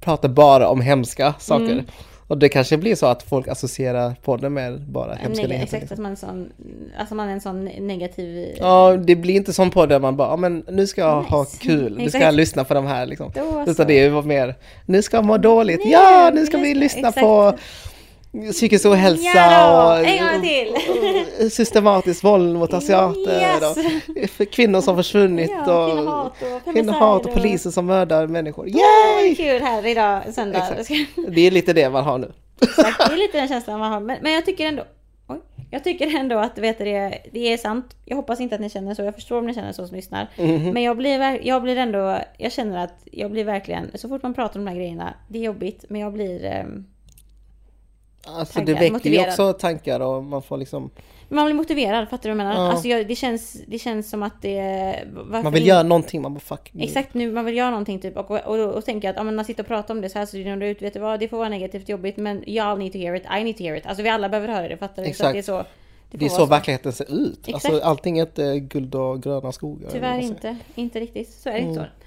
pratar bara om hemska saker. Mm. Och det kanske blir så att folk associerar podden med bara hemska nyheter. exakt, liksom. att man är en sån, alltså man är en sån negativ... Ja, det blir inte som podd där man bara, men nu ska jag ha kul, nu ska jag lyssna på de här liksom. Utan det var mer, nu ska jag må dåligt, ja nu ska vi lyssna exakt. på psykisk ohälsa Ja och, och systematiskt våld mot asiater Yes. och kvinnor som försvunnit Ja, och kvinnohat och kvinnohat och poliser som mördar människor. Yay! kul här idag, söndag. Exakt. Det är lite det man har nu. Exakt, det är lite den känslan man har. Men, men jag tycker ändå... Oj, jag tycker ändå att vet det, det är sant. Jag hoppas inte att ni känner så. Jag förstår om ni känner så som lyssnar. Mhm. Men jag blir, jag blir ändå... Jag känner att jag blir verkligen... Så fort man pratar om de här grejerna, det är jobbigt. Men jag blir... ehm, Alltså det taggad, väcker ju motiverad. också tankar och man får liksom, Man blir motiverad, fattar du vad jag menar? Ja. Alltså jag, det, känns, det känns som att det... man vill inte- göra någonting, man bara fuck. nu. Exakt, nu man vill göra någonting typ och, och, och, och tänka att men man sitter och pratar om det så här så det rinner ut, vet du vad, det får vara negativt jobbigt men y'all need to hear it, I need to hear it. Alltså vi alla behöver höra det, fattar du? Så att Exakt. det är så. Det, får är vara så verkligheten ser ut. Alltså, Exakt. allting är inte guld och gröna skogar. Tyvärr inte, inte riktigt. Så är det inte Mm. så.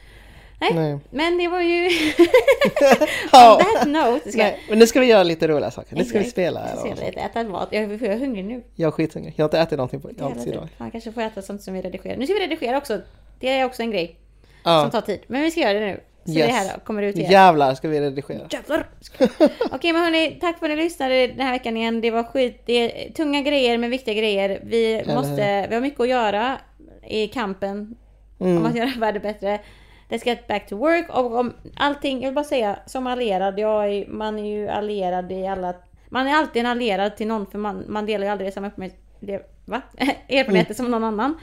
Nej, Nej. men det var ju... (laughs) Ja. On that note. Ska... Nej, men nu ska vi göra lite roliga saker. Nu ska vi spela. Jag ska lite, äta mat. Jag, är hungrig nu. Jag är skithungrig. Jag har inte ätit någonting på alls idag. Fan, kanske får äta sånt som vi redigerar. Nu ska vi redigera också. Det är också en grej. Ja. Som tar tid. Men vi ska göra det nu. Så det här då, kommer ut igen. Jävlar ska vi redigera. Jävlar! (laughs) Okej men hörni, tack för att ni lyssnade den här veckan igen. Det var skit, det är tunga grejer men viktiga grejer. Vi Eller måste, vi har mycket att göra i kampen Mm. om att göra (laughs) världen bättre. Let's get back to work och om allting, jag vill bara säga som allierad, jag är, man är ju allierad i alla, man är alltid en allierad till någon för man, man delar ju aldrig samma (laughs) erfarenheter som någon annan.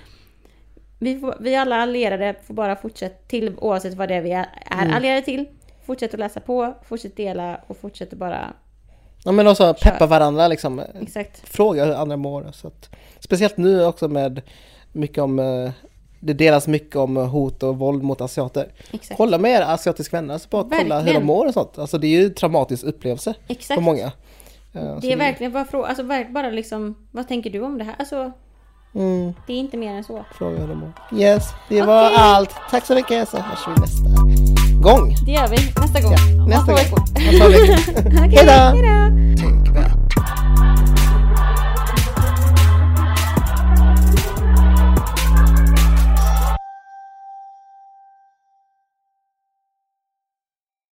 Vi, får, vi alla allierade får bara fortsätta till oavsett vad det är vi är, är Mm. allierade till. Fortsätt att läsa på, fortsätt dela och fortsätt att bara... Ja men också peppa varandra liksom. Exakt. Fråga hur andra mår. Så att, speciellt nu också med mycket om eh, det delas mycket om hot och våld mot asiater. Exakt. Kolla med era asiatiska vänner, alltså bara kolla hur de mår och sånt. Alltså det är ju en traumatisk upplevelse Exakt. för många. Eh, så Det är verkligen bara fråga, alltså bara liksom, vad tänker du om det här? Alltså, Mm, det är inte mer än så. fråga hur de mår. Yes, det var Okej. allt. Tack så mycket så hörs vi nästa gång. Det gör vi nästa gång. Om nästa. Om två veckor. Okej, Hejdå. hejdå!